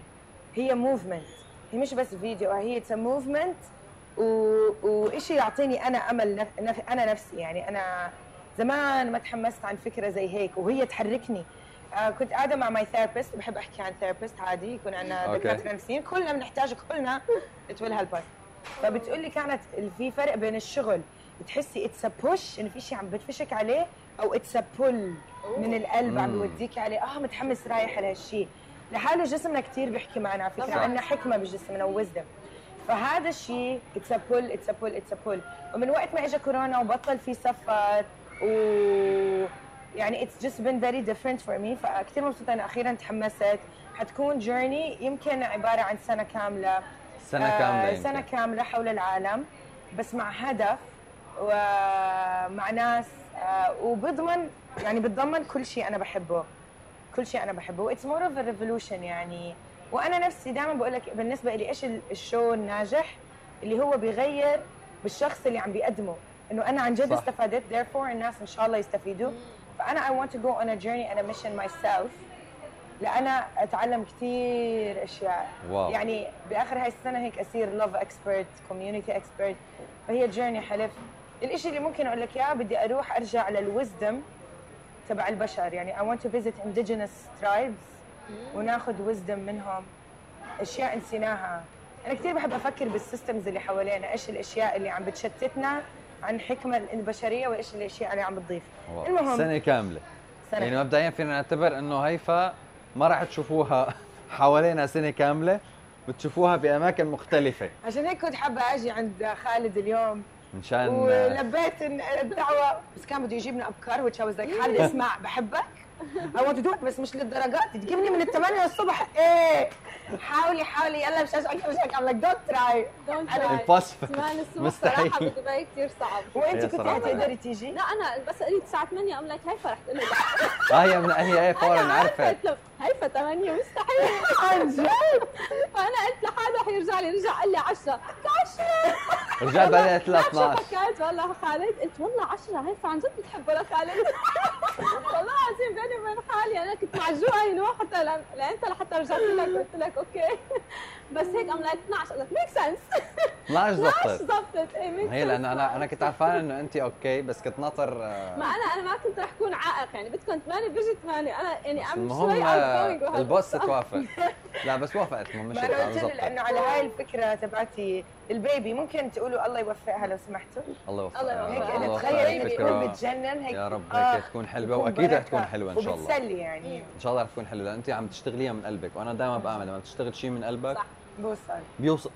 Speaker 2: هي movement هي مش بس فيديو هي it's a movement وإشي يعطيني أنا أمل نف... نف... أنا نفسي. يعني أنا زمان ما تحمست عن فكرة زي هيك وهي تحركني. آه كنت قاعدة مع my therapist بحب أحكي عن therapist عادي. يكون عندنا
Speaker 1: okay.
Speaker 2: دكاتره نفسيين كلنا بنحتاج كلنا it will help فبتقول لي كانت في فرق بين الشغل. بتحسي it's a push انه في شيء عم بدفشك عليه أو it's a pull من القلب عم. بوديك عليه. آه متحمس رايح على هالشيء لحاله جسمنا كثير بيحكي معنا على
Speaker 3: فكرة.
Speaker 2: عندنا حكمة بجسمنا wisdom فهذا الشيء it's a pull it's a pull it's a pull ومن وقت ما اجى كورونا وبطل في سفر و يعني it's just been very different for me فكثير مبسوطة انه أخيرا تحمست. حتكون journey يمكن عبارة عن سنة كاملة.
Speaker 1: سنة
Speaker 2: آه،
Speaker 1: كاملة
Speaker 2: سنة
Speaker 1: يمكن.
Speaker 2: كاملة حول العالم. بس مع هدف ومع ناس آه، وبضمن يعني بتضمن كل شيء أنا بحبه. كل شيء أنا بحبه. و it's more of revolution يعني. وأنا نفسي دائما بقول لك بالنسبة لي إيش ال- ال show الناجح اللي هو بيغير بالشخص اللي عم بيقدمه. إنه أنا عن جد
Speaker 1: صح.
Speaker 2: استفدت therefore الناس إن شاء الله يستفيدوا. فأنا I want to go on a journey and a mission myself. لأنا أتعلم كثير أشياء.
Speaker 1: wow.
Speaker 2: يعني بآخر هاي السنة هيك أصير love expert community expert فهي journey حلف. الشيء اللي ممكن أقول لك إياه بدي أروح أرجع لل wisdom تبع البشر. يعني I want to visit indigenous tribes. وناخذ wisdom منهم. أشياء نسيناها. أنا كثير بحب أفكر بال systems اللي حوالينا. إيش الأشياء اللي عم بتشتتنا عن حكمة البشرية وإيش الأشياء اللي عم بتضيف. المهم.
Speaker 1: سنة كاملة.
Speaker 2: سنة.
Speaker 1: يعني مبدئيا فينا نعتبر إنه هيفا ما راح تشوفوها حوالينا سنة كاملة بتشوفوها بأماكن مختلفة.
Speaker 2: عشان هيك كنت حابة أجي عند خالد اليوم.
Speaker 1: مشان
Speaker 2: ولبيت الدعوة. بس كان بده يجيبنا I was like خالد *laughs* اسمع بحبك. I want to do it بس مش للدرجات. تجيبني من الثمانية الصبح. إيه. حاولي حاولي. يلا مش عايز مش هيك I'm like don't try.
Speaker 3: دونت
Speaker 2: أنا-
Speaker 1: impossible.
Speaker 3: زمان الصبح
Speaker 1: مستحيل.
Speaker 3: صراحة بدبي كثير صعب.
Speaker 2: وانت كنت
Speaker 1: صراحة.
Speaker 2: تقدري تيجي
Speaker 3: لا أنا بس قلت الساعة 8 ام لايك تقول لي لا
Speaker 1: آه هي من هي إيه فورا عرفت
Speaker 3: قلت له هيفا 8 مستحيل.
Speaker 2: عن جد؟
Speaker 3: فانا قلت لحاله حيرجع لي رجع قال لي 10 10
Speaker 1: رجعت بعدين قلت لها
Speaker 3: شو
Speaker 1: 12
Speaker 3: فكرت والله خالد قلت والله 10 هيفا عن جد بتحبه لخالد *laughs* والله العظيم بيني وبين حالي أنا كنت معجوقه ينو حتى لأن لانت لحتى رجعت لك قلت لك أوكي. بس هيك ام لايك 12 قلت ميك سنس
Speaker 1: 12
Speaker 3: 12
Speaker 1: زبطت
Speaker 3: زبطت إيه ميك
Speaker 1: هي لأنه أنا أنا كنت عارفان إنه أنت أوكي بس كنت ناطر آه،
Speaker 3: ما أنا أنا ما كنت رح أكون عائق يعني. بدكم 8 بيجي 8 أنا يعني ام
Speaker 1: المهم
Speaker 3: شوي
Speaker 1: آه، البوس *laughs* توافق. لا بس وافقت. ما مشيت
Speaker 2: أنا
Speaker 1: على
Speaker 2: قلت لأنه على هاي الفكرة تبعتي البيبي ممكن تقولوا الله يوفقها لو سمحتوا؟
Speaker 1: الله يوفقك
Speaker 3: الله.
Speaker 1: رب.
Speaker 2: هيك
Speaker 1: أنا
Speaker 2: تخيل. إنه بتجنن هيك.
Speaker 1: يا رب
Speaker 2: آه،
Speaker 1: هيك تكون
Speaker 2: حلوة.
Speaker 1: وأكيد رح تكون حلوة إن شاء الله.
Speaker 2: وبتسلي يعني.
Speaker 1: إن شاء الله رح تكون حلوة. لأن أنت عم تشتغليها من قلبك. وأنا دائما بعمل لما بتشتغل شيء من قلبك
Speaker 3: صح.
Speaker 2: بوصل
Speaker 1: بيوصل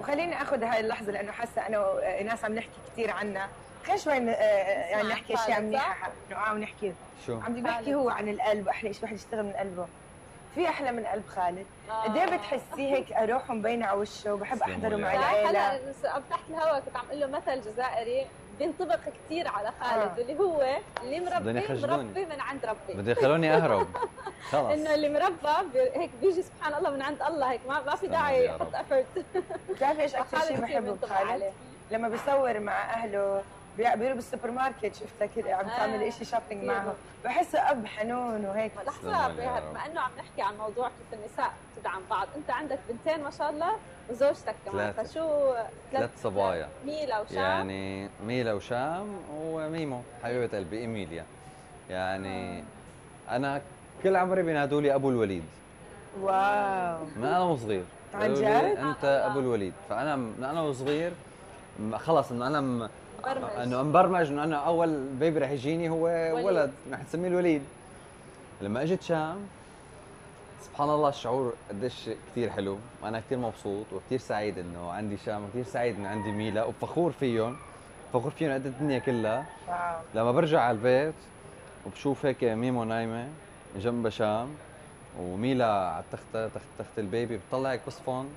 Speaker 2: وخليني آخذ هاي اللحظة لأنه حاسة أنا وايناس عم نحكي كثير عنها. خلينا شوي ن- آه، يعني نحكي
Speaker 3: أشياء
Speaker 2: منيحة. إنه آه ونحكي.
Speaker 1: شو؟
Speaker 2: عم بدي بحكي هو عن القلب أحلى شيء واحد يشتغل من قلبه. في أحلى من قلب خالد. قد إيه بتحسيه هيك أروح مبينه على وشه وبحب
Speaker 1: أحضره.
Speaker 2: مع العيلة.
Speaker 3: هلا عم تحت الهواء كنت عم أقول له مثل جزائري. بينطبق كثير على خالد
Speaker 2: آه.
Speaker 3: اللي هو اللي مربي. مربي من عند ربي
Speaker 1: بده يخلوني أهرب *laughs* خلص
Speaker 3: إنه اللي مربى هيك بيجي سبحان الله من عند الله هيك ما, ما في
Speaker 1: تسلم
Speaker 3: داعي. يحط effort
Speaker 2: بتعرفي إيش أكثر شيء بحبه
Speaker 3: عليه.
Speaker 2: لما بيصور مع أهله بي- بيروح بالسوبر ماركت شفتها كده عم
Speaker 3: آه.
Speaker 2: تعمل شيء
Speaker 3: shopping.
Speaker 2: معهم بحسه أب حنون وهيك
Speaker 1: لحظة.
Speaker 3: بما إنه عم نحكي عن موضوع كيف النساء تدعم بعض أنت عندك بنتين ما شاء الله وزوجتك كمان
Speaker 1: ثلاثة.
Speaker 3: فشو
Speaker 1: ثلاث صبايا
Speaker 3: ميلا وشام
Speaker 1: يعني ميلا وشام وميمو حبيبة قلبي إيميليا يعني أنا كل عمري بينادوا لي أبو الوليد
Speaker 2: واو
Speaker 1: من أنا وصغير
Speaker 2: عن جد؟
Speaker 1: أنت أبو الوليد فأنا من أنا وصغير خلص انه أنا.
Speaker 3: مبرمج.
Speaker 1: أنه مبرمج إنه أنا أول بيبي رح يجيني هو
Speaker 3: وليد.
Speaker 1: ولد رح نسميه الوليد. لما إجت شام سبحان الله الشعور قديش كثير حلو. وأنا كثير مبسوط وكثير سعيد إنه عندي شام وكثير سعيد إنه عندي ميلا وفخور فيهم. فخور فيهم قد الدنيا كلها.
Speaker 2: واو.
Speaker 1: لما برجع على البيت وبشوف هيك ميمو نايمة جنبها شام وميلا على تخت تخت البيبي بتطلع هيك بصفن.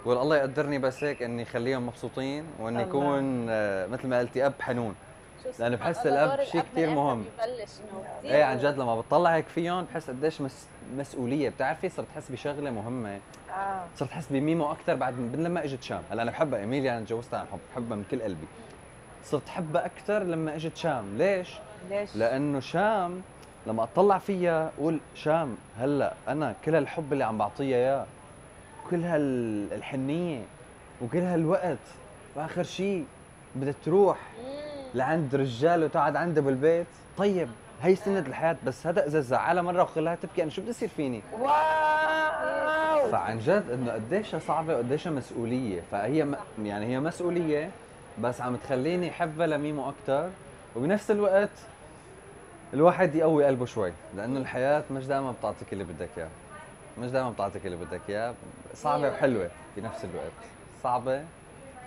Speaker 3: آه.
Speaker 1: بقول الله يقدرني بس هيك إني اخليهم مبسوطين
Speaker 2: وإني.
Speaker 1: اكون آه، مثل ما قلتي أب حنون.
Speaker 3: سبحان
Speaker 1: بحس
Speaker 3: دور
Speaker 1: شيء
Speaker 3: من
Speaker 1: مهم.
Speaker 3: ببلش إنه كثير
Speaker 1: إيه عن جد لما بتطلع هيك فيهم بحس قديش مس... مسؤولية. بتعرفي صرت احس بشغلة مهمة.
Speaker 2: آه.
Speaker 1: صرت احس بميمو أكثر بعد من لما إجت شام. هلأ أنا بحبها إيميليا أنا تجوزتها عن حب. بحبها من كل قلبي. صرت أحبها أكثر لما إجت شام. ليش؟
Speaker 2: ليش؟
Speaker 1: لأنه شام لما أطلع فيها أقول شام هلأ أنا كل هالحب اللي عم بعطيها إياه كل هالحنيه وكل هالوقت وآخر شيء بدها تروح. لعند رجال وتقعد عنده بالبيت طيب هي سنة الحياة بس هذا إذا زعلها مرة وخلاها تبكي أنا شو بده يصير فيني؟
Speaker 2: واو!
Speaker 1: فعن جد إنه قديش صعبة وقديش مسؤولية. فهي م... يعني هي مسؤولية بس عم تخليني حبها لميمو أكثر وبنفس الوقت الواحد يقوي قلبه شوي لأنه الحياة مش دائما بتعطيك اللي بدك إياه. مش دائما بتعطيك اللي بدك إياه.
Speaker 3: صعبة.
Speaker 1: وحلوة في نفس الوقت. صعبة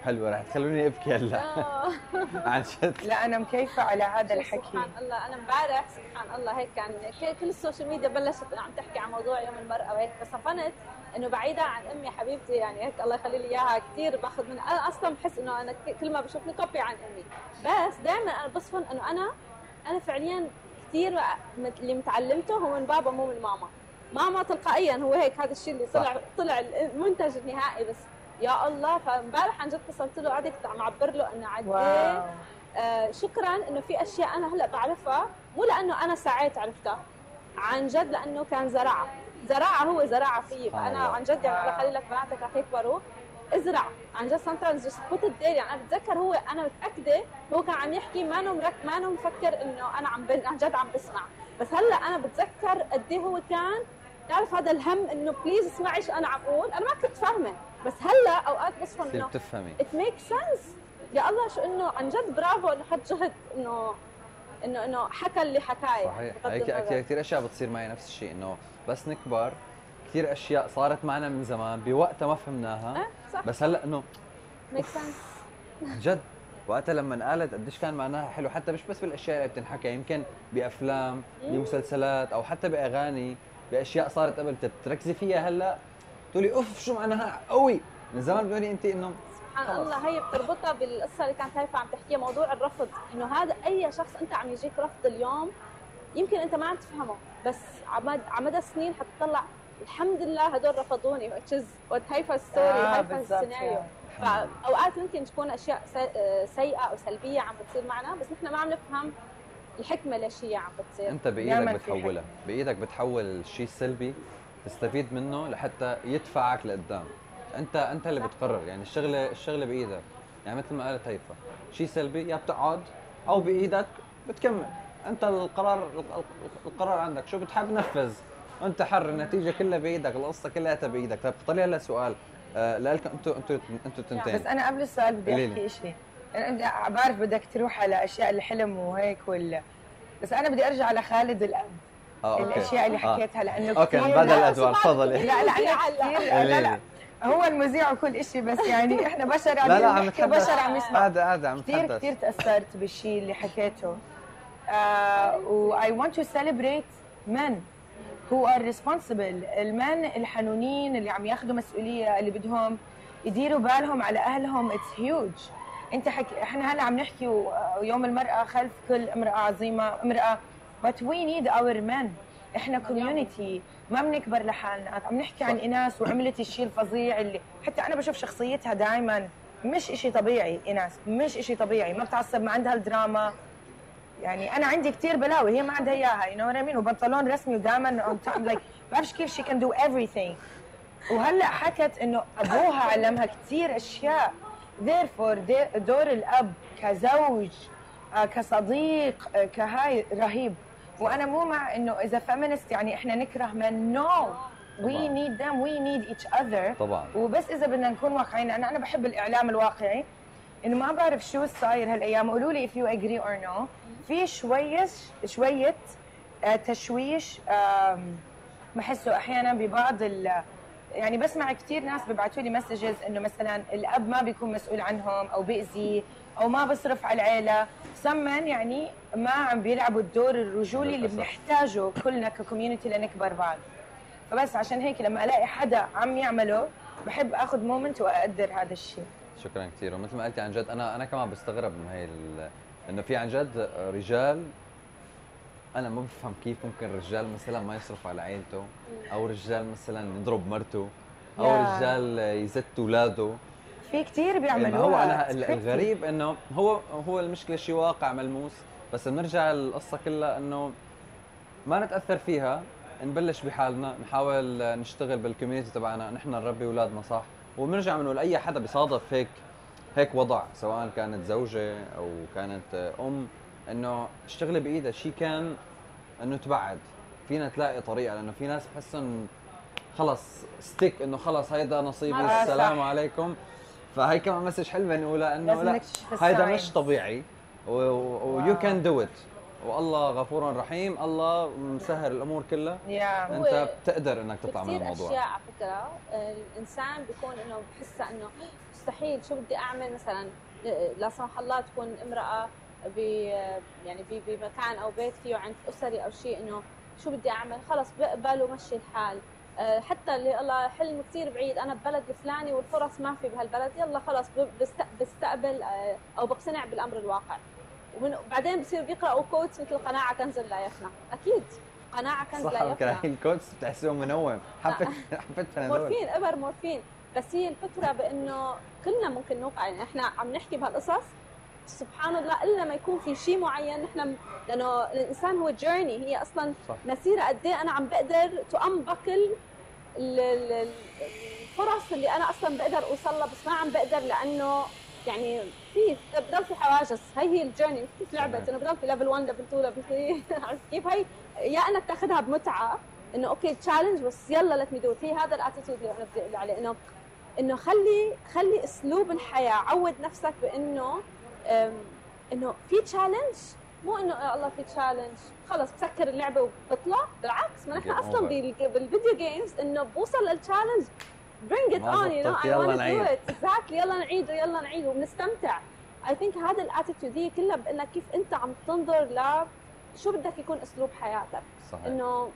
Speaker 1: حلوة. رح تخلوني أبكي هلا.
Speaker 3: آه. *laughs*
Speaker 1: عن جد.
Speaker 2: لا أنا مكيفة على هذا الحكي.
Speaker 3: سبحان الله. أنا امبارح سبحان الله. هيك كان كل ال social media بلشت عم تحكي عن موضوع يوم المرأة وهيك. فصفنت إنه بعيدا عن أمي حبيبتي. يعني هيك الله يخلي لي إياها. كثير باخذ من أنا أصلا بحس إنه أنا كل ما بشوفني copy عن أمي. بس دائما أنا بصفن إنه أنا أنا فعليا كثير اللي متعلمته هو من بابا مو من ماما. ماما تلقائيا هو هيك هذا الشيء اللي طلع طلع المنتج النهائي بس. يا الله فامبارح عن جد اتصلت له قعدت عم أعبر له إنه قد
Speaker 2: واو.
Speaker 3: آه، شكرا إنه في أشياء أنا هلأ بعرفها مو لأنه أنا سعيت عرفتها عن جد لأنه كان زرعه زراعة هو زراعة فيي
Speaker 1: فأنا.
Speaker 3: عن جد يعني يخلي لك بناتك رح يكبروا. ازرع. عن جد sometimes just put it there. يعني أنا بتذكر هو أنا متأكدة هو كان عم يحكي ما مرك ما مفكر إنه أنا عم. عن جد عم بسمع. بس هلأ أنا بتذكر قد إيه هو كان تعرف هذا الهم إنه بليز اسمعي شو أنا عم أقول؟ أنا ما كنت فاهمة. بس هلأ أوقات
Speaker 1: تصير
Speaker 3: انه
Speaker 1: بتفهمي
Speaker 3: it makes sense. يا الله شو إنه عن جد برافو إنه حط جهد إنه إنه إنه حكى اللي حكايه
Speaker 1: صحيح. هيك. كثير أشياء بتصير معي نفس الشيء إنه بس نكبر. كثير أشياء صارت معنا من زمان بوقتها ما فهمناها.
Speaker 3: أه صح.
Speaker 1: بس هلأ إنه
Speaker 3: ميك سنس
Speaker 1: عن جد. وقتها لما قالت قديش كان معناها حلو. حتى مش بس بالأشياء اللي بتنحكى يمكن بأفلام بمسلسلات أو حتى بأغاني. باشياء صارت قبل تركزي فيها هلأ. تقولي أوف شو معناها؟ قوي. من زمان بتقولي انت إنه
Speaker 3: سبحان. الله هي بتربطها بالقصة اللي كانت هيفا عم تحكيها موضوع الرفض. إنه هذا أي شخص أنت عم يجيك رفض اليوم يمكن أنت ما عم تفهمه. بس عمد على مدى سنين حتطلع الحمد لله هدول رفضوني is what هيفا story
Speaker 2: آه،
Speaker 3: هيفا السيناريو. فأوقات ممكن تكون أشياء سي- سيئة أو سلبية عم بتصير معنا بس نحن ما عم نفهم الحكمة ليش هي عم بتصير.
Speaker 2: أنت بإيدك
Speaker 1: بتحولها. بإيدك بتحول الشيء السلبي تستفيد منه لحتى يدفعك لقدام. أنت أنت اللي
Speaker 3: صح.
Speaker 1: بتقرر. يعني الشغلة الشغلة بإيدك. يعني مثل ما قالت هيفا شيء سلبي يا بتقعد أو بإيدك بتكمل. أنت القرار القرار عندك. شو بتحب نفذ أنت حر. النتيجة كلها بإيدك. القصة كلها بايدك طيب طلع هلا سؤال. آه لكم أنتوا أنتوا أنتوا
Speaker 2: بس أنا قبل السؤال بدي
Speaker 1: لي.
Speaker 2: أحكي شيء أنا بعرف بدك تروح على أشياء الحلم وهيك ولا. بس أنا بدي أرجع لخالد الأب.
Speaker 1: آه okay.
Speaker 2: الأشياء اللي
Speaker 1: آه.
Speaker 2: حكيتها لأنه
Speaker 1: okay
Speaker 2: كثير
Speaker 1: بدل
Speaker 2: لا,
Speaker 1: الأدوار. تفضلي.
Speaker 2: لا لا أنا *laughs* كثير لا لا هو المذيع وكل شيء بس يعني إحنا بشر
Speaker 1: لا لا عم نتحدث.
Speaker 2: بشر عم يسمع.
Speaker 1: هذا هذا عم
Speaker 2: كثير كثير تأثرت بالشيء اللي حكيته. آه و I want to celebrate men who are responsible. ال men الحنونين اللي عم ياخذوا مسؤولية اللي بدهم يديروا بالهم على أهلهم. It's huge. انت حكي إحنا هلا عم نحكي و- يوم المرأة خلف كل امرأة عظيمة امرأة but we need our men. إحنا community ما بنكبر لحالنا. عم نحكي عن ايناس وعملت الشيء الفظيع اللي حتى أنا بشوف شخصيتها دائما مش إشي طبيعي ايناس مش إشي طبيعي. ما بتعصب ما عندها الدراما. يعني أنا عندي كثير بلاوي. هي ما عندها إياها you know what I mean وبنطلون رسمي ودائما like بعرفش كيف شي can do everything. وهلأ حكت إنه أبوها علمها كثير أشياء. Therefore دور الاب كزوج آه، كصديق آه، كهاي رهيب. وأنا مو مع إنه إذا feminist يعني إحنا نكره من no way
Speaker 1: طبعاً.
Speaker 2: need them. we need each other.
Speaker 1: طبعا.
Speaker 2: وبس إذا بدنا نكون واقعيين أنا أنا بحب الإعلام الواقعي. إنه ما بعرف شو صاير هالأيام. قولوا لي if you agree or no. في شويش شوية آه، تشويش بحسه أحيانا ببعض ال يعني بسمع كثير ناس بيبعثوا لي messages إنه مثلا الأب ما بيكون مسؤول عنهم أو بيأذي أو ما بصرف على العيلة. سمن يعني ما عم بيلعبوا الدور الرجولي اللي. بنحتاجه كلنا ك community لنكبر بعض. فبس عشان هيك لما ألاقي حدا عم يعمله بحب آخذ moment وأقدر هذا الشيء.
Speaker 1: شكرا كثير ومثل ما قلتي عن جد أنا أنا كمان بستغرب من هي إنه في عن جد رجال أنا ما بفهم كيف ممكن رجال مثلا ما يصرف على عائلته أو رجال مثلا يضرب مرته أو
Speaker 2: يا.
Speaker 1: رجال يزت أولاده.
Speaker 2: في كثير
Speaker 1: ما
Speaker 2: بيعملوها
Speaker 1: هو
Speaker 2: crazy.
Speaker 1: الغريب إنه هو هو المشكلة شيء واقع ملموس. بس بنرجع القصة كلها إنه ما نتأثر فيها نبلش بحالنا نحاول نشتغل بالكوميونتي تبعنا نحن نربي أولادنا صح. وبنرجع بنقول أي حدا بيصادف هيك هيك وضع سواء كانت زوجة أو كانت أم. إنه اشتغلي بايدها شيء كان إنه تبعد. فينا تلاقي طريقة لأنه في ناس بحسن خلص stick إنه خلص هيدا نصيبي.
Speaker 2: آه، صح.
Speaker 1: السلام عليكم. فهي كمان message حلوة نقولها
Speaker 2: إنه
Speaker 1: لا هيدا. مش طبيعي. و
Speaker 2: you.
Speaker 1: can do it والله غفور رحيم. الله مسهل الأمور كلها.
Speaker 2: يا
Speaker 3: هو
Speaker 1: انت بتقدر إنك تطلع من
Speaker 3: كثير
Speaker 1: الموضوع.
Speaker 3: أشياء على فكرة الإنسان بيكون إنه بحسها إنه مستحيل. شو بدي أعمل؟ مثلا لا سمح الله تكون امرأة يعني بمكان أو بيت فيه عنف أسري أو شيء إنه شو بدي أعمل؟ خلص بقبل ومشي الحال. آه، حتى اللي الله حلم كثير بعيد أنا ببلد الفلاني والفرص ما في بهالبلد يلا خلص بستقبل آه، أو بقتنع بالأمر الواقع. ومن بعدين بصير بيقرأوا كوتس مثل قناعة كنز لا يفنى. أكيد. قناعة كنز
Speaker 1: صح
Speaker 3: لا يفنى.
Speaker 1: هي ال quotes بتحسيهم منوم. حبة *laughs* حبة بنادول
Speaker 3: مورفين إبر مورفين. بس هي الفكرة بإنه كلنا ممكن نوقع يعني إحنا عم نحكي بهالقصص سبحان الله إلا ما يكون في شيء معين نحن لأنه الإنسان هو journey هي أصلا
Speaker 1: صح.
Speaker 3: مسيرة قد إيه أنا عم بقدر to unpack كل الفرص اللي أنا أصلا بقدر اوصلها بس ما عم بقدر لأنه يعني في بضل في حواجز. هي هي ال journey كيف
Speaker 1: صحيح.
Speaker 3: انه بضل في level 1 level 2 level 3 عرفت كيف؟ هي يا انك تاخذها بمتعة إنه okay challenge بس يلا let me do هي هذا ال attitude اللي أنا بدي أقول عليه إنه إنه خلي خلي أسلوب الحياة عود نفسك بإنه إنه في challenge مو إنه يا الله في challenge خلص بسكر اللعبة وبطلع. بالعكس ما نحن
Speaker 1: أصلا
Speaker 3: بال video games إنه بوصل لل challenge bring it
Speaker 1: ما
Speaker 3: on you know I
Speaker 1: يلا
Speaker 3: want to
Speaker 1: نعيد.
Speaker 3: do it. Exactly يلا نعيد ويلا نعيد وبنستمتع. I think هذا ال attitude هي كلها بإنك كيف أنت عم تنظر ل شو بدك يكون أسلوب حياتك.
Speaker 1: صحيح.
Speaker 3: إنه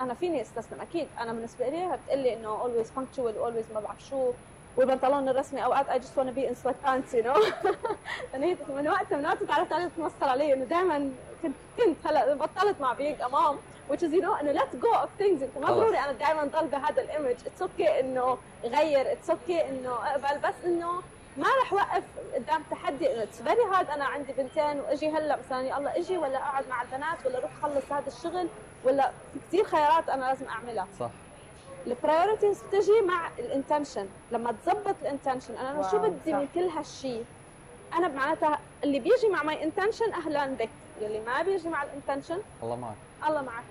Speaker 3: أنا فيني أستسلم. أكيد أنا بالنسبة لي بتقلي إنه always punctual always ما بعرف شو. والبنطلون الرسمي اوقات be in sweat pants you know. *laughs* أنا هي من وقت من وقت تعرفت عليه تتمسخر علي إنه دائما كنت كنت هلا بطلت مع بيج امام which is you know إنه let go of things. أنت ما
Speaker 1: خلص.
Speaker 3: ضروري أنا دائما ضل بهذا ال image it's okay إنه غير it's okay إنه أقبل بس إنه ما رح وقف قدام تحدي. انه it's very hard أنا عندي بنتين وإجي هلأ مثلا الله إجي ولا أقعد مع البنات ولا أروح أخلص هذا الشغل ولا في كثير خيارات أنا لازم أعملها.
Speaker 1: صح.
Speaker 3: ال priorities بتجي مع ال intention لما تظبط ال intention أنا
Speaker 2: شو
Speaker 3: بدي. من كل هالشيء أنا معناتها اللي بيجي مع my intention أهلا بك. اللي ما بيجي مع ال intention
Speaker 1: الله معك.
Speaker 3: الله معك.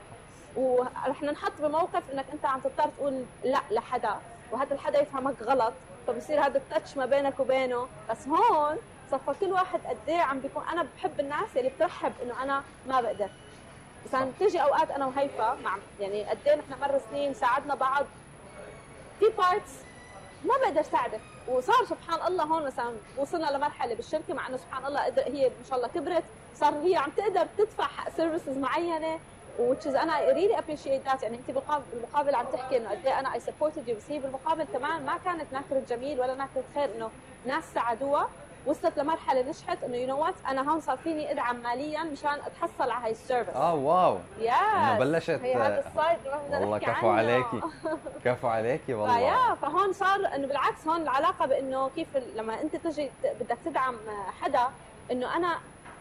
Speaker 3: ورح ننحط بموقف إنك أنت عم تضطر تقول لا لحدا وهذا الحدا يفهمك غلط فبصير هذا التاتش ما بينك وبينه. بس هون صفى كل واحد قد إيه عم بيكون أنا بحب الناس اللي بترحب إنه أنا ما بقدر. مثلا بتيجي أوقات أنا وهيفا مع يعني قد إيه نحن مر سنين ساعدنا بعض. في بارتس ما بقدر ساعدك. وصار سبحان الله هون مثلا وصلنا لمرحلة بالشركة مع إنه سبحان الله قدر هي ما شاء الله كبرت. صار هي عم تقدر تدفع services معينة is أنا really appreciate that. يعني أنت بالمقابل عم تحكي إنه قد إيه أنا I supported you بس هي بالمقابل كمان ما كانت ناكرة جميل ولا ناكرة خير إنه ناس ساعدوها. وصلت لمرحلة نجحت إنه you know what أنا هون صار فيني أدعم ماليا مشان أتحصل على هاي ال
Speaker 1: service. آه
Speaker 3: wow.
Speaker 1: yes بلشت-
Speaker 3: هي هذا ما بدنا
Speaker 1: والله *laughs* كفو. عليكي. كفو عليكي والله.
Speaker 3: فيا فهون صار إنه بالعكس هون العلاقة بإنه كيف لما أنت تجي بدك تدعم حدا إنه أنا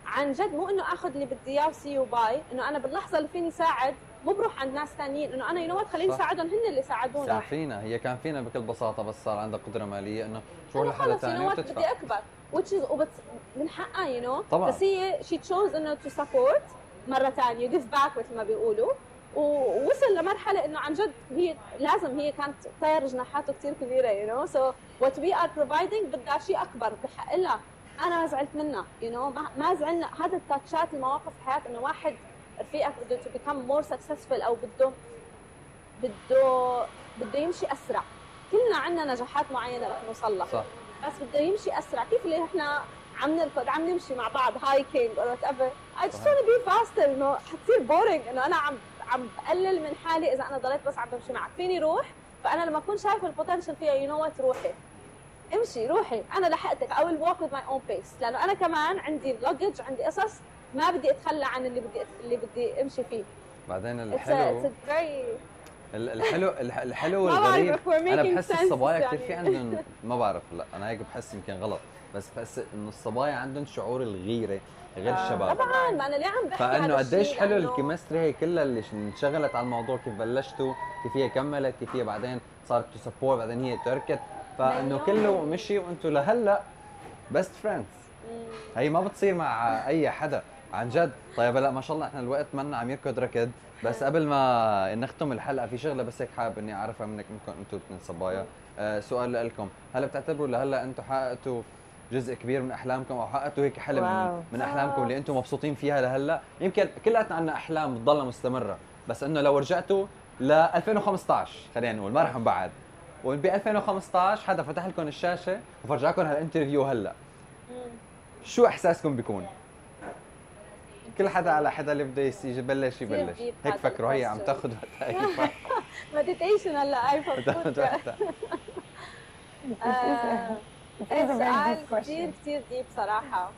Speaker 3: عن جد مو إنه آخذ اللي بدي إياه و see you bye إنه أنا باللحظة اللي فيني ساعد مو بروح عند ناس ثانيين إنه أنا you know خليني. ساعدهم هن اللي ساعدونا
Speaker 1: كان فينا. هي كان فينا بكل بساطة بس صار عندها قدرة مالية إنه تروح لحدا ثاني
Speaker 3: يو بدي
Speaker 1: وتدفع.
Speaker 3: أكبر. Which is وبت من حقها you know
Speaker 1: طبعاً.
Speaker 3: بس هي she chose أنه to support مرة ثانية give back مثل ما بيقولوا. ووصل لمرحلة إنه عن جد هي لازم هي كانت طير جناحاته كثير كبيرة you know so what we are providing بدها شيء أكبر بحق لها. أنا ما زعلت منها you know ما, ما زعلنا. هذا ال touch ات المواقف في الحياة انه واحد رفيقك بده to become more successful أو بده بده بده يمشي أسرع. كلنا عندنا نجاحات معينة رح نوصل لها.
Speaker 1: صح.
Speaker 3: بس بده يمشي أسرع. كيف اللي إحنا عم نركض عم نمشي مع بعض hiking or whatever I
Speaker 1: just.
Speaker 3: be faster إنه حتصير boring إنه أنا عم عم بقلل من حالي إذا أنا ضليت بس عم بمشي معك. فيني روح؟ فأنا لما أكون شايفة ال potential فيها you know what روحي. امشي روحي. أنا لحقتك. I will walk with my own pace. لأنه أنا كمان عندي luggage عندي قصص ما بدي أتخلى عن اللي بدي اللي بدي أمشي فيه.
Speaker 1: بعدين
Speaker 3: it's a, it's
Speaker 1: الحلو
Speaker 3: a very
Speaker 1: الحلو الح- الحلو والغريب
Speaker 3: أنا
Speaker 1: بحس الصبايا كثير
Speaker 3: يعني.
Speaker 1: في عندهم ما بعرف لا أنا هيك بحس يمكن غلط بس بحس إنه الصبايا عندهم شعور الغيرة غير
Speaker 2: آه.
Speaker 1: الشباب
Speaker 3: طبعا ما أنا ليه عم بحكي فإنه
Speaker 1: قديش؟ حلو
Speaker 3: ال
Speaker 1: chemistry هي كلها اللي انشغلت على الموضوع كيف بلشتوا كيف هي كملت كيف هي بعدين صارت ت support بعدين هي تركت
Speaker 3: فإنه.
Speaker 1: كله مشي وأنتم لهلأ best
Speaker 3: friends.
Speaker 1: هي ما بتصير مع أي حدا عن جد. طيب هلا ما شاء الله إحنا الوقت منا عم يركض ركض بس قبل ما نختم الحلقة في شغلة بس هيك حابب إني أعرفها منك منكم أنتم الاثنين صبايا آه سؤال لكم هل بتعتبروا لهلأ أنتم حققتوا جزء كبير من أحلامكم أو حققتوا هيك حلم
Speaker 2: wow.
Speaker 1: من, أحلامكم اللي أنتم مبسوطين فيها لهلأ؟ يمكن كلياتنا عندنا أحلام بتضلها مستمرة. بس إنه لو رجعتوا ل 2015 خلينا نقول ما رح نبعد وب 2015 حدا فتح لكم الشاشة وفرجاكم هال interview هلأ. شو إحساسكم بيكون؟ كل حدا على حدا اللي بده يبلش يبلش هيك فكروا هي عم. تاخذ وقتها
Speaker 3: meditation هلا اي فكرت آه،
Speaker 2: It is a very
Speaker 3: سؤال. كثير كثير deep صراحة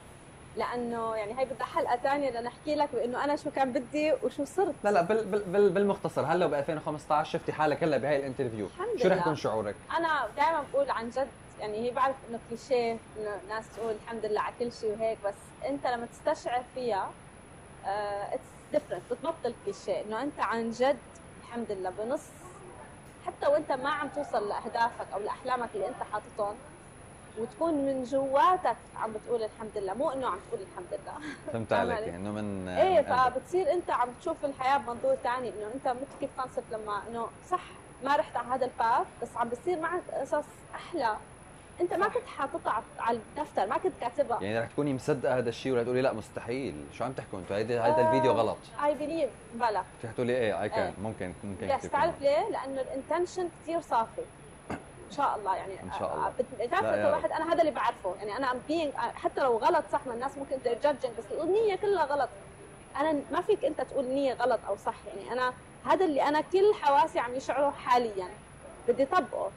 Speaker 3: لأنه يعني هي بدها حلقة ثانية لنحكي لك بأنه أنا شو كان بدي وشو صرت
Speaker 1: لا لا بال بال بال بالمختصر هلا ب 2015 شفتي حالك هلا بهاي ال interview
Speaker 3: الحمد
Speaker 1: شو رح. يكون شعورك؟
Speaker 3: أنا دائما بقول عن جد يعني هي بعرف إنه كليشيه إنه ناس تقول الحمد لله على كل شيء وهيك بس أنت لما تستشعر فيها it's different بتبطل كليشيه إنه أنت عن جد الحمد لله بنص حتى وأنت ما عم توصل لأهدافك أو لأحلامك اللي أنت حاططهم وتكون من جواتك عم بتقول الحمد لله. مو إنه عم تقول الحمد لله.
Speaker 1: فهمت عليك.
Speaker 3: علي؟
Speaker 1: إنه من
Speaker 3: إيه
Speaker 1: من.
Speaker 3: فبتصير أنت عم تشوف الحياة بمنظور ثاني إنه أنت مثل كيف كونسبت لما إنه صح ما رحت على هذا الباث بس عم بصير معك قصص أحلى. انت ما كنت حاططها على- الدفتر ما كنت كاتبها.
Speaker 1: يعني رح تكوني مصدقة هذا الشيء ولا تقولي لا مستحيل. شو عم تحكوا أنتوا؟ هيدا هيدا
Speaker 3: آه.
Speaker 1: الفيديو غلط.
Speaker 3: I believe بلا.
Speaker 1: رح تقولي إيه I
Speaker 3: can.
Speaker 1: ممكن ممكن كتير
Speaker 3: تعرف. ليه؟ لأنه ال intention كثير صافي. إن شاء الله يعني
Speaker 1: إن شاء الله.
Speaker 3: بت- بتعرف انت واحد أنا هذا اللي بعرفه. يعني أنا I'm being حتى لو غلط صح ما الناس ممكن ت judge بس النيه كلها غلط. أنا ما فيك أنت تقول نية غلط أو صح. يعني أنا هذا اللي أنا كل حواسي عم يشعره حاليا. بدي طبقه.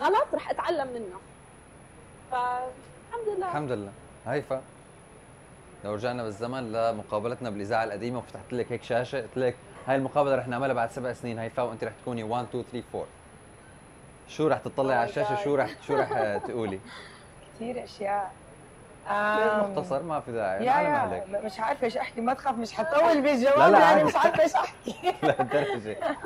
Speaker 3: غلط رح أتعلم منه. فالحمد لله.
Speaker 1: الحمد لله. هيفا لو رجعنا بالزمن لمقابلتنا بالإذاعة القديمة وفتحت لك هيك شاشة قلت لك هاي المقابلة رح نعملها بعد سبع سنين. هيفا وأنت رح تكوني 1 2 3 4 شو رح تطلعي
Speaker 3: Oh
Speaker 1: على
Speaker 3: my
Speaker 1: الشاشة؟
Speaker 3: God.
Speaker 1: شو رح شو رح آه، تقولي؟
Speaker 2: كثير أشياء.
Speaker 1: مختصر ما في داعي.
Speaker 2: يا يا مش عارفة إيش أحكي. ما تخاف مش حطول بالجواب
Speaker 1: لا، لا،
Speaker 2: لاني
Speaker 1: عادي.
Speaker 2: مش عارفة إيش أحكي. *laughs*
Speaker 1: لهالدرجه *laughs*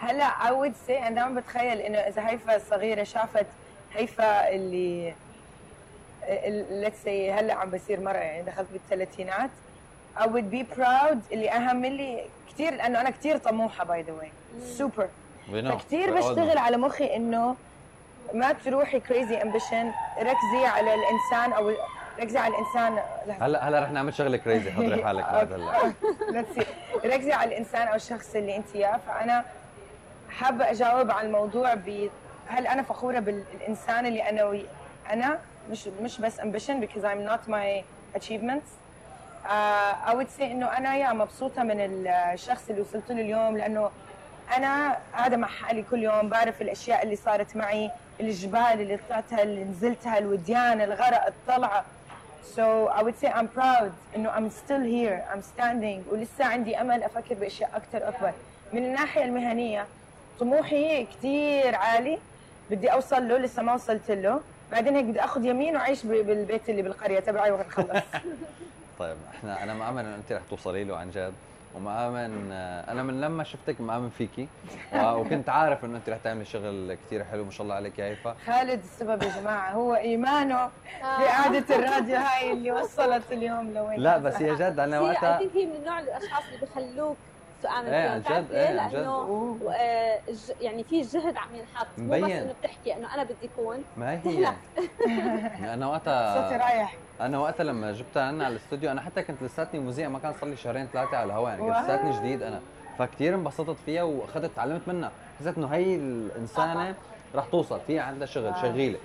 Speaker 2: هلا I would say أنا دائما بتخيل إنه إذا هيفا الصغيره شافت هيفا اللي let's see هلأ عم بصير مرة يعني دخلت بالثلاثينات I would be proud. اللي أهم لي كثير لأنه أنا كثير طموحة by the
Speaker 1: way super.
Speaker 2: فكثير بشتغل. على مخي إنه ما تروحي crazy ambition ركزي على الإنسان أو ركزي على الإنسان.
Speaker 1: هلا هلا رح نعمل شغلة crazy حضري *laughs* حالك بعد هلا. *laughs*
Speaker 2: ركزي على الإنسان أو الشخص اللي أنت اياه فأنا حابه أجاوب على الموضوع ب هل أنا فخورة بالإنسان اللي أنا وي... أنا؟ مش مش بس ambition because I'm not my achievements. uh, I would say إنه أنا يا مبسوطة من الشخص اللي وصلت له اليوم لأنه أنا قاعدة مع حالي كل يوم بعرف الأشياء اللي صارت معي الجبال اللي طلعتها اللي نزلتها الوديان الغرق الطلعة. So I would say I'm proud إنه I'm still here I'm standing. ولسه عندي أمل أفكر بأشياء أكثر أكبر. من الناحية المهنية طموحي كثير عالي. بدي أوصل له لسه ما وصلت له. بعدين هيك بدي أخذ يمين وأعيش ب- بالبيت اللي بالقرية تبعي ونخلص *laughs* *laughs*
Speaker 1: طيب إحنا أنا مآمن انه أنت رح توصلي له عن جد. ومآمن آه، أنا من لما شفتك مآمن فيكي. *laughs* وكنت عارف إنه أنت رح تعملي شغل كثير حلو ما شاء الله عليك يا هيفا.
Speaker 2: خالد السبب يا جماعة هو إيمانه بقعده الراديو هاي اللي وصلت اليوم لوين
Speaker 1: لا بس هي جد
Speaker 3: أنا
Speaker 1: وقتها
Speaker 3: هي من النوع الأشخاص اللي بخلوك
Speaker 1: إيه،
Speaker 3: فيهم
Speaker 1: عن جد،؟ إيه، عن جد.
Speaker 3: لأنه آه، يعني في جهد عم ينحط مو بس
Speaker 1: مبين.
Speaker 3: إنه بتحكي إنه أنا بدي أكون
Speaker 1: ما هي
Speaker 3: تهلك. *laughs*
Speaker 1: أنا
Speaker 2: صوتي
Speaker 1: وقتها
Speaker 2: رايح
Speaker 1: أنا وقتها لما جبتها عنا على الاستوديو أنا حتى كنت لساتني مذيع ما كان صار لي شهرين ثلاثة على الهواء يعني كنت. لساتني جديد أنا فكتير انبسطت فيها وأخذت تعلمت منها حسيت إنه هي الإنسانة رح توصل في عندها شغل
Speaker 2: واو.
Speaker 1: شغيلة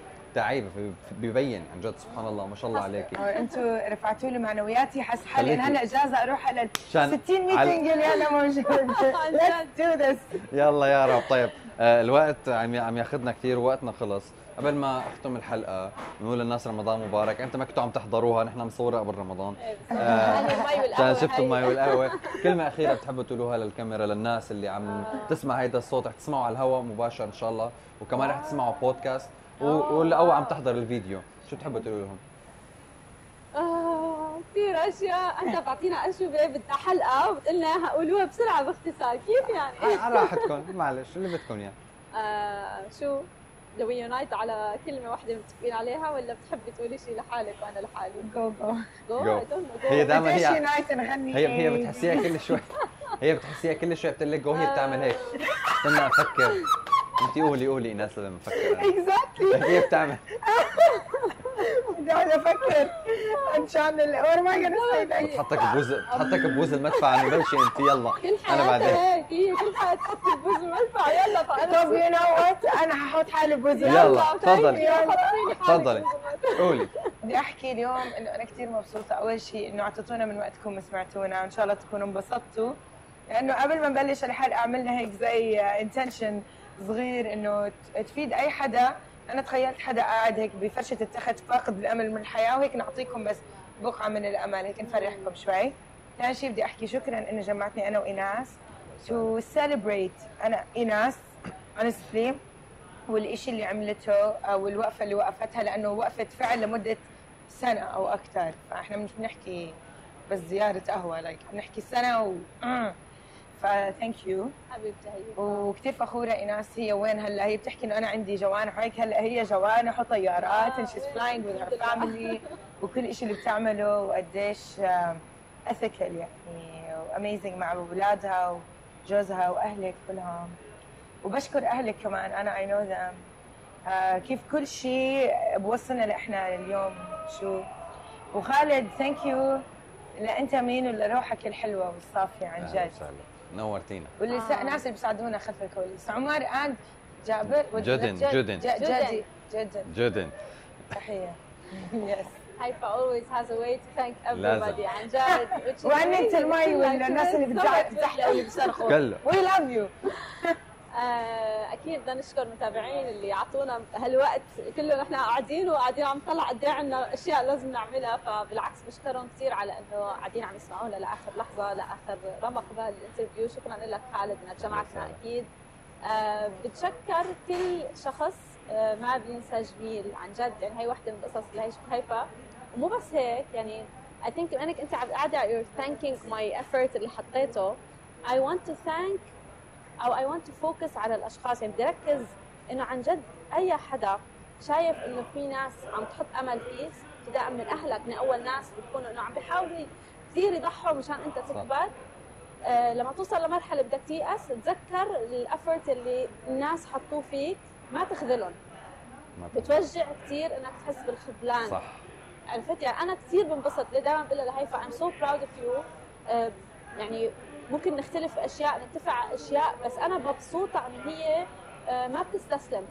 Speaker 1: في- ببين عن جد سبحان الله ما شاء الله عليكي
Speaker 2: أنتم رفعتوا لي معنوياتي حس حالي. ان
Speaker 1: خليكي.
Speaker 2: هلا اجازة أروح على ال
Speaker 1: عشان
Speaker 2: 60
Speaker 1: على-
Speaker 2: ميتنج اللي أنا موجود *laughs*
Speaker 1: يلا يا رب. طيب آه الوقت عم عم ياخذنا كثير وقتنا خلص. قبل ما أختم الحلقة نقول للناس رمضان مبارك. أنت ما كنتوا عم تحضروها نحن مصورة قبل رمضان. آه، *laughs*
Speaker 3: والقهوة.
Speaker 1: عشان شفتوا. المي والقهوة. كلمة أخيرة بتحبوا تقولوها للكاميرا للناس اللي عم تسمع هيدا الصوت رح تسمعوا على الهواء مباشر إن شاء الله. وكمان رح تسمعوا بودكاست. و- واللي أو عم تحضر الفيديو. شو بتحبوا تقولوا لهم؟
Speaker 3: آه كثير أشياء. أنت بتعطينا اشياء بدها حلقة. وبتقلنا اياها قولوها بسرعة باختصار. كيف يعني؟
Speaker 1: على راحتكم. معلش اللي بدكم اياه
Speaker 3: آه شو؟ لو يونايت على كلمة واحدة متفقين عليها ولا بتحبي تقولي شيء لحالك وأنا لحالي؟
Speaker 2: جو جو
Speaker 3: جو
Speaker 1: go. هي دائما هي
Speaker 2: نايت نغني
Speaker 1: هي هي بتحسيها كل شوي. هي بتحسيها كل شوي بتقول لك جو هي بتعمل هيك. استنى أفكر انت قولي قولي ايناس لما أنا.
Speaker 2: exactly
Speaker 1: هي بتعمل؟
Speaker 2: بدي اقعد أفكر عشان ال what am I gonna say next?
Speaker 1: بتحطك ببوز بتحطك ببوز المدفع انه بلشي انت يلا.
Speaker 3: كل
Speaker 1: أنا بعدين.
Speaker 3: هيك. هي كل حياتها تحط البوز المدفع. يلا فانا
Speaker 2: طب you know what أنا هحط حالي بوزي
Speaker 1: يلا تفضلي.
Speaker 2: يلا.
Speaker 1: تفضلي. قولي.
Speaker 2: بدي أحكي اليوم إنه أنا كثير مبسوطة. أول شيء إنه أعطيتونا من وقتكم وسمعتونا وان شاء الله تكونوا انبسطتوا. لأنه قبل ما نبلش الحلقة عملنا هيك زي انتنشن صغير إنه تفيد أي حدا. أنا تخيلت حدا قاعد هيك بفرشة التخت فاقد الأمل من الحياة وهيك نعطيكم بس بقعة من الأمل. هيك نفرحكم شوي. ثاني شيء بدي أحكي شكرا إنه جمعتني أنا وإيناس to celebrate. أنا إيناس honestly والإشي اللي عملته أو الوقفة اللي وقفتها لأنه وقفت فعل لمدة سنة أو أكثر فإحنا مش بنحكي بس زيارة قهوة like بنحكي سنة و *clears throat* ف thank
Speaker 3: you حبيبتي
Speaker 2: وكثير فخورة ايناس هي وين هلا. هي بتحكي إنه أنا عندي جوانح وهيك هلا هي جوانح وطيارات and she's flying with her family *laughs* وكل شيء اللي بتعمله وقديش ethical يعني و amazing مع أولادها وجوزها وأهلك كلهم. وبشكر أهلك كمان. أنا I know them كيف كل شيء بوصلنا لإحنا اليوم. شو؟ وخالد thank you لأنت مين ولروحك الحلوة والصافية عن جد.
Speaker 1: نورتينا.
Speaker 2: واللي
Speaker 3: آه.
Speaker 2: الناس اللي بيساعدونا خلف الكواليس. عمر and جابر جدا، جدا. جدا.
Speaker 1: جدا.
Speaker 2: تحية. *laughs* yes
Speaker 3: هيفا always has a way to thank everybody. عن جد amazing.
Speaker 2: المي والناس اللي بتزحلقوا واللي بيصرخوا we love
Speaker 3: you أكيد بدنا نشكر المتابعين اللي أعطونا هالوقت. كله نحن قاعدين وقاعدين عم نطلع قد إيه عندنا أشياء لازم نعملها فبالعكس بشكرهم كثير على إنه قاعدين عم يسمعونا لآخر لحظة لآخر رمق بهالانترفيو شكرا لك خالد إنك جمعتنا أكيد. آه، بتشكر كل شخص آه، ما بينسى جميل. عن جد يعني هي وحدة من القصص اللي هي هيفا. ومو بس هيك يعني I think إنك أنت عم قاعدة you're thanking my effort اللي حطيته. I want to thank أو I want to focus على الأشخاص. يعني بدي أركز إنه عن جد أي حدا شايف إنه في ناس عم تحط أمل فيك ابتداء من أهلك من أول ناس بيكونوا إنه عم بيحاولوا كثير يضحوا مشان أنت تكبر. آه لما توصل لمرحلة بدك تيأس تذكر ال effort اللي الناس حطوه فيك ما تخذلهم. بتوجع كثير إنك تحس بالخذلان.
Speaker 1: صح.
Speaker 3: عرفت؟ يعني أنا كثير بنبسط. دائما بقول لها لهيفا so proud of you. آه، يعني ممكن نختلف في أشياء نتفق على أشياء بس أنا مبسوطة إن هي آه، ما بتستسلم.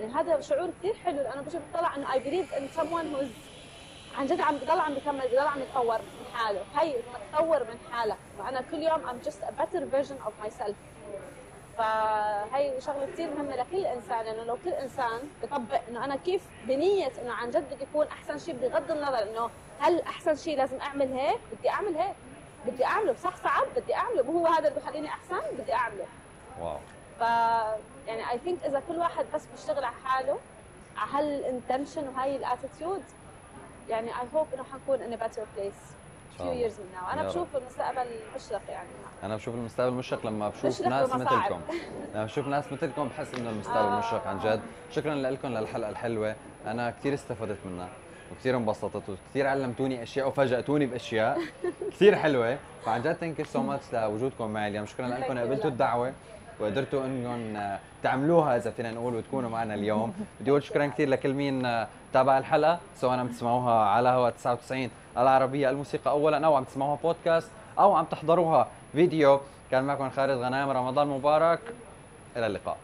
Speaker 3: يعني هذا شعور كثير حلو. لأنه بشوف بطلع إنه I believe in someone who's عن جد عم بضل عم بكمل بضل عم يتطور من حاله. هي انك تطور من حالك فأنا كل يوم I'm just a better version of myself. فهي شغلة كثير مهمة لكل إنسان لأنه لو كل إنسان بطبق إنه أنا كيف بنية إنه عن جد بدي اكون أحسن شيء بغض النظر إنه هل أحسن شيء لازم أعمل هيك؟ بدي أعمل هيك. بدي أعمله صح صعب بدي أعمله مو هو هذا اللي بخليني أحسن بدي أعمله.
Speaker 1: wow.
Speaker 3: ف يعني I think إذا كل واحد بس بيشتغل على حاله على هال intention وهي ال attitude يعني I hope إنه حنكون
Speaker 1: in
Speaker 3: better
Speaker 1: place
Speaker 3: years من now.
Speaker 1: أنا.
Speaker 3: بشوف المستقبل مشرق يعني.
Speaker 1: أنا بشوف المستقبل مشرق لما بشوف ناس. مثلكم. *laughs* لما بشوف ناس مثلكم بحس إنه المستقبل
Speaker 3: آه.
Speaker 1: مشرق عن جد. شكرا لكم للحلقة الحلوة. أنا كثير استفدت منها. وكثير انبسطت وكثير علمتوني أشياء وفاجأتوني بأشياء. كثير حلوة. فعن جد thank you so much لوجودكم معي اليوم. شكرا لكم. قبلتوا. الدعوة وقدرتوا إنكم تعملوها إذا فينا نقول وتكونوا معنا اليوم. بدي أقول شكرا كثير لكل مين تابع الحلقة. سواء عم تسمعوها على هوا 99 العربية الموسيقى اولا أو عم تسمعوها بودكاست أو عم تحضروها فيديو. كان معكم خالد غنايم رمضان مبارك. إلى اللقاء.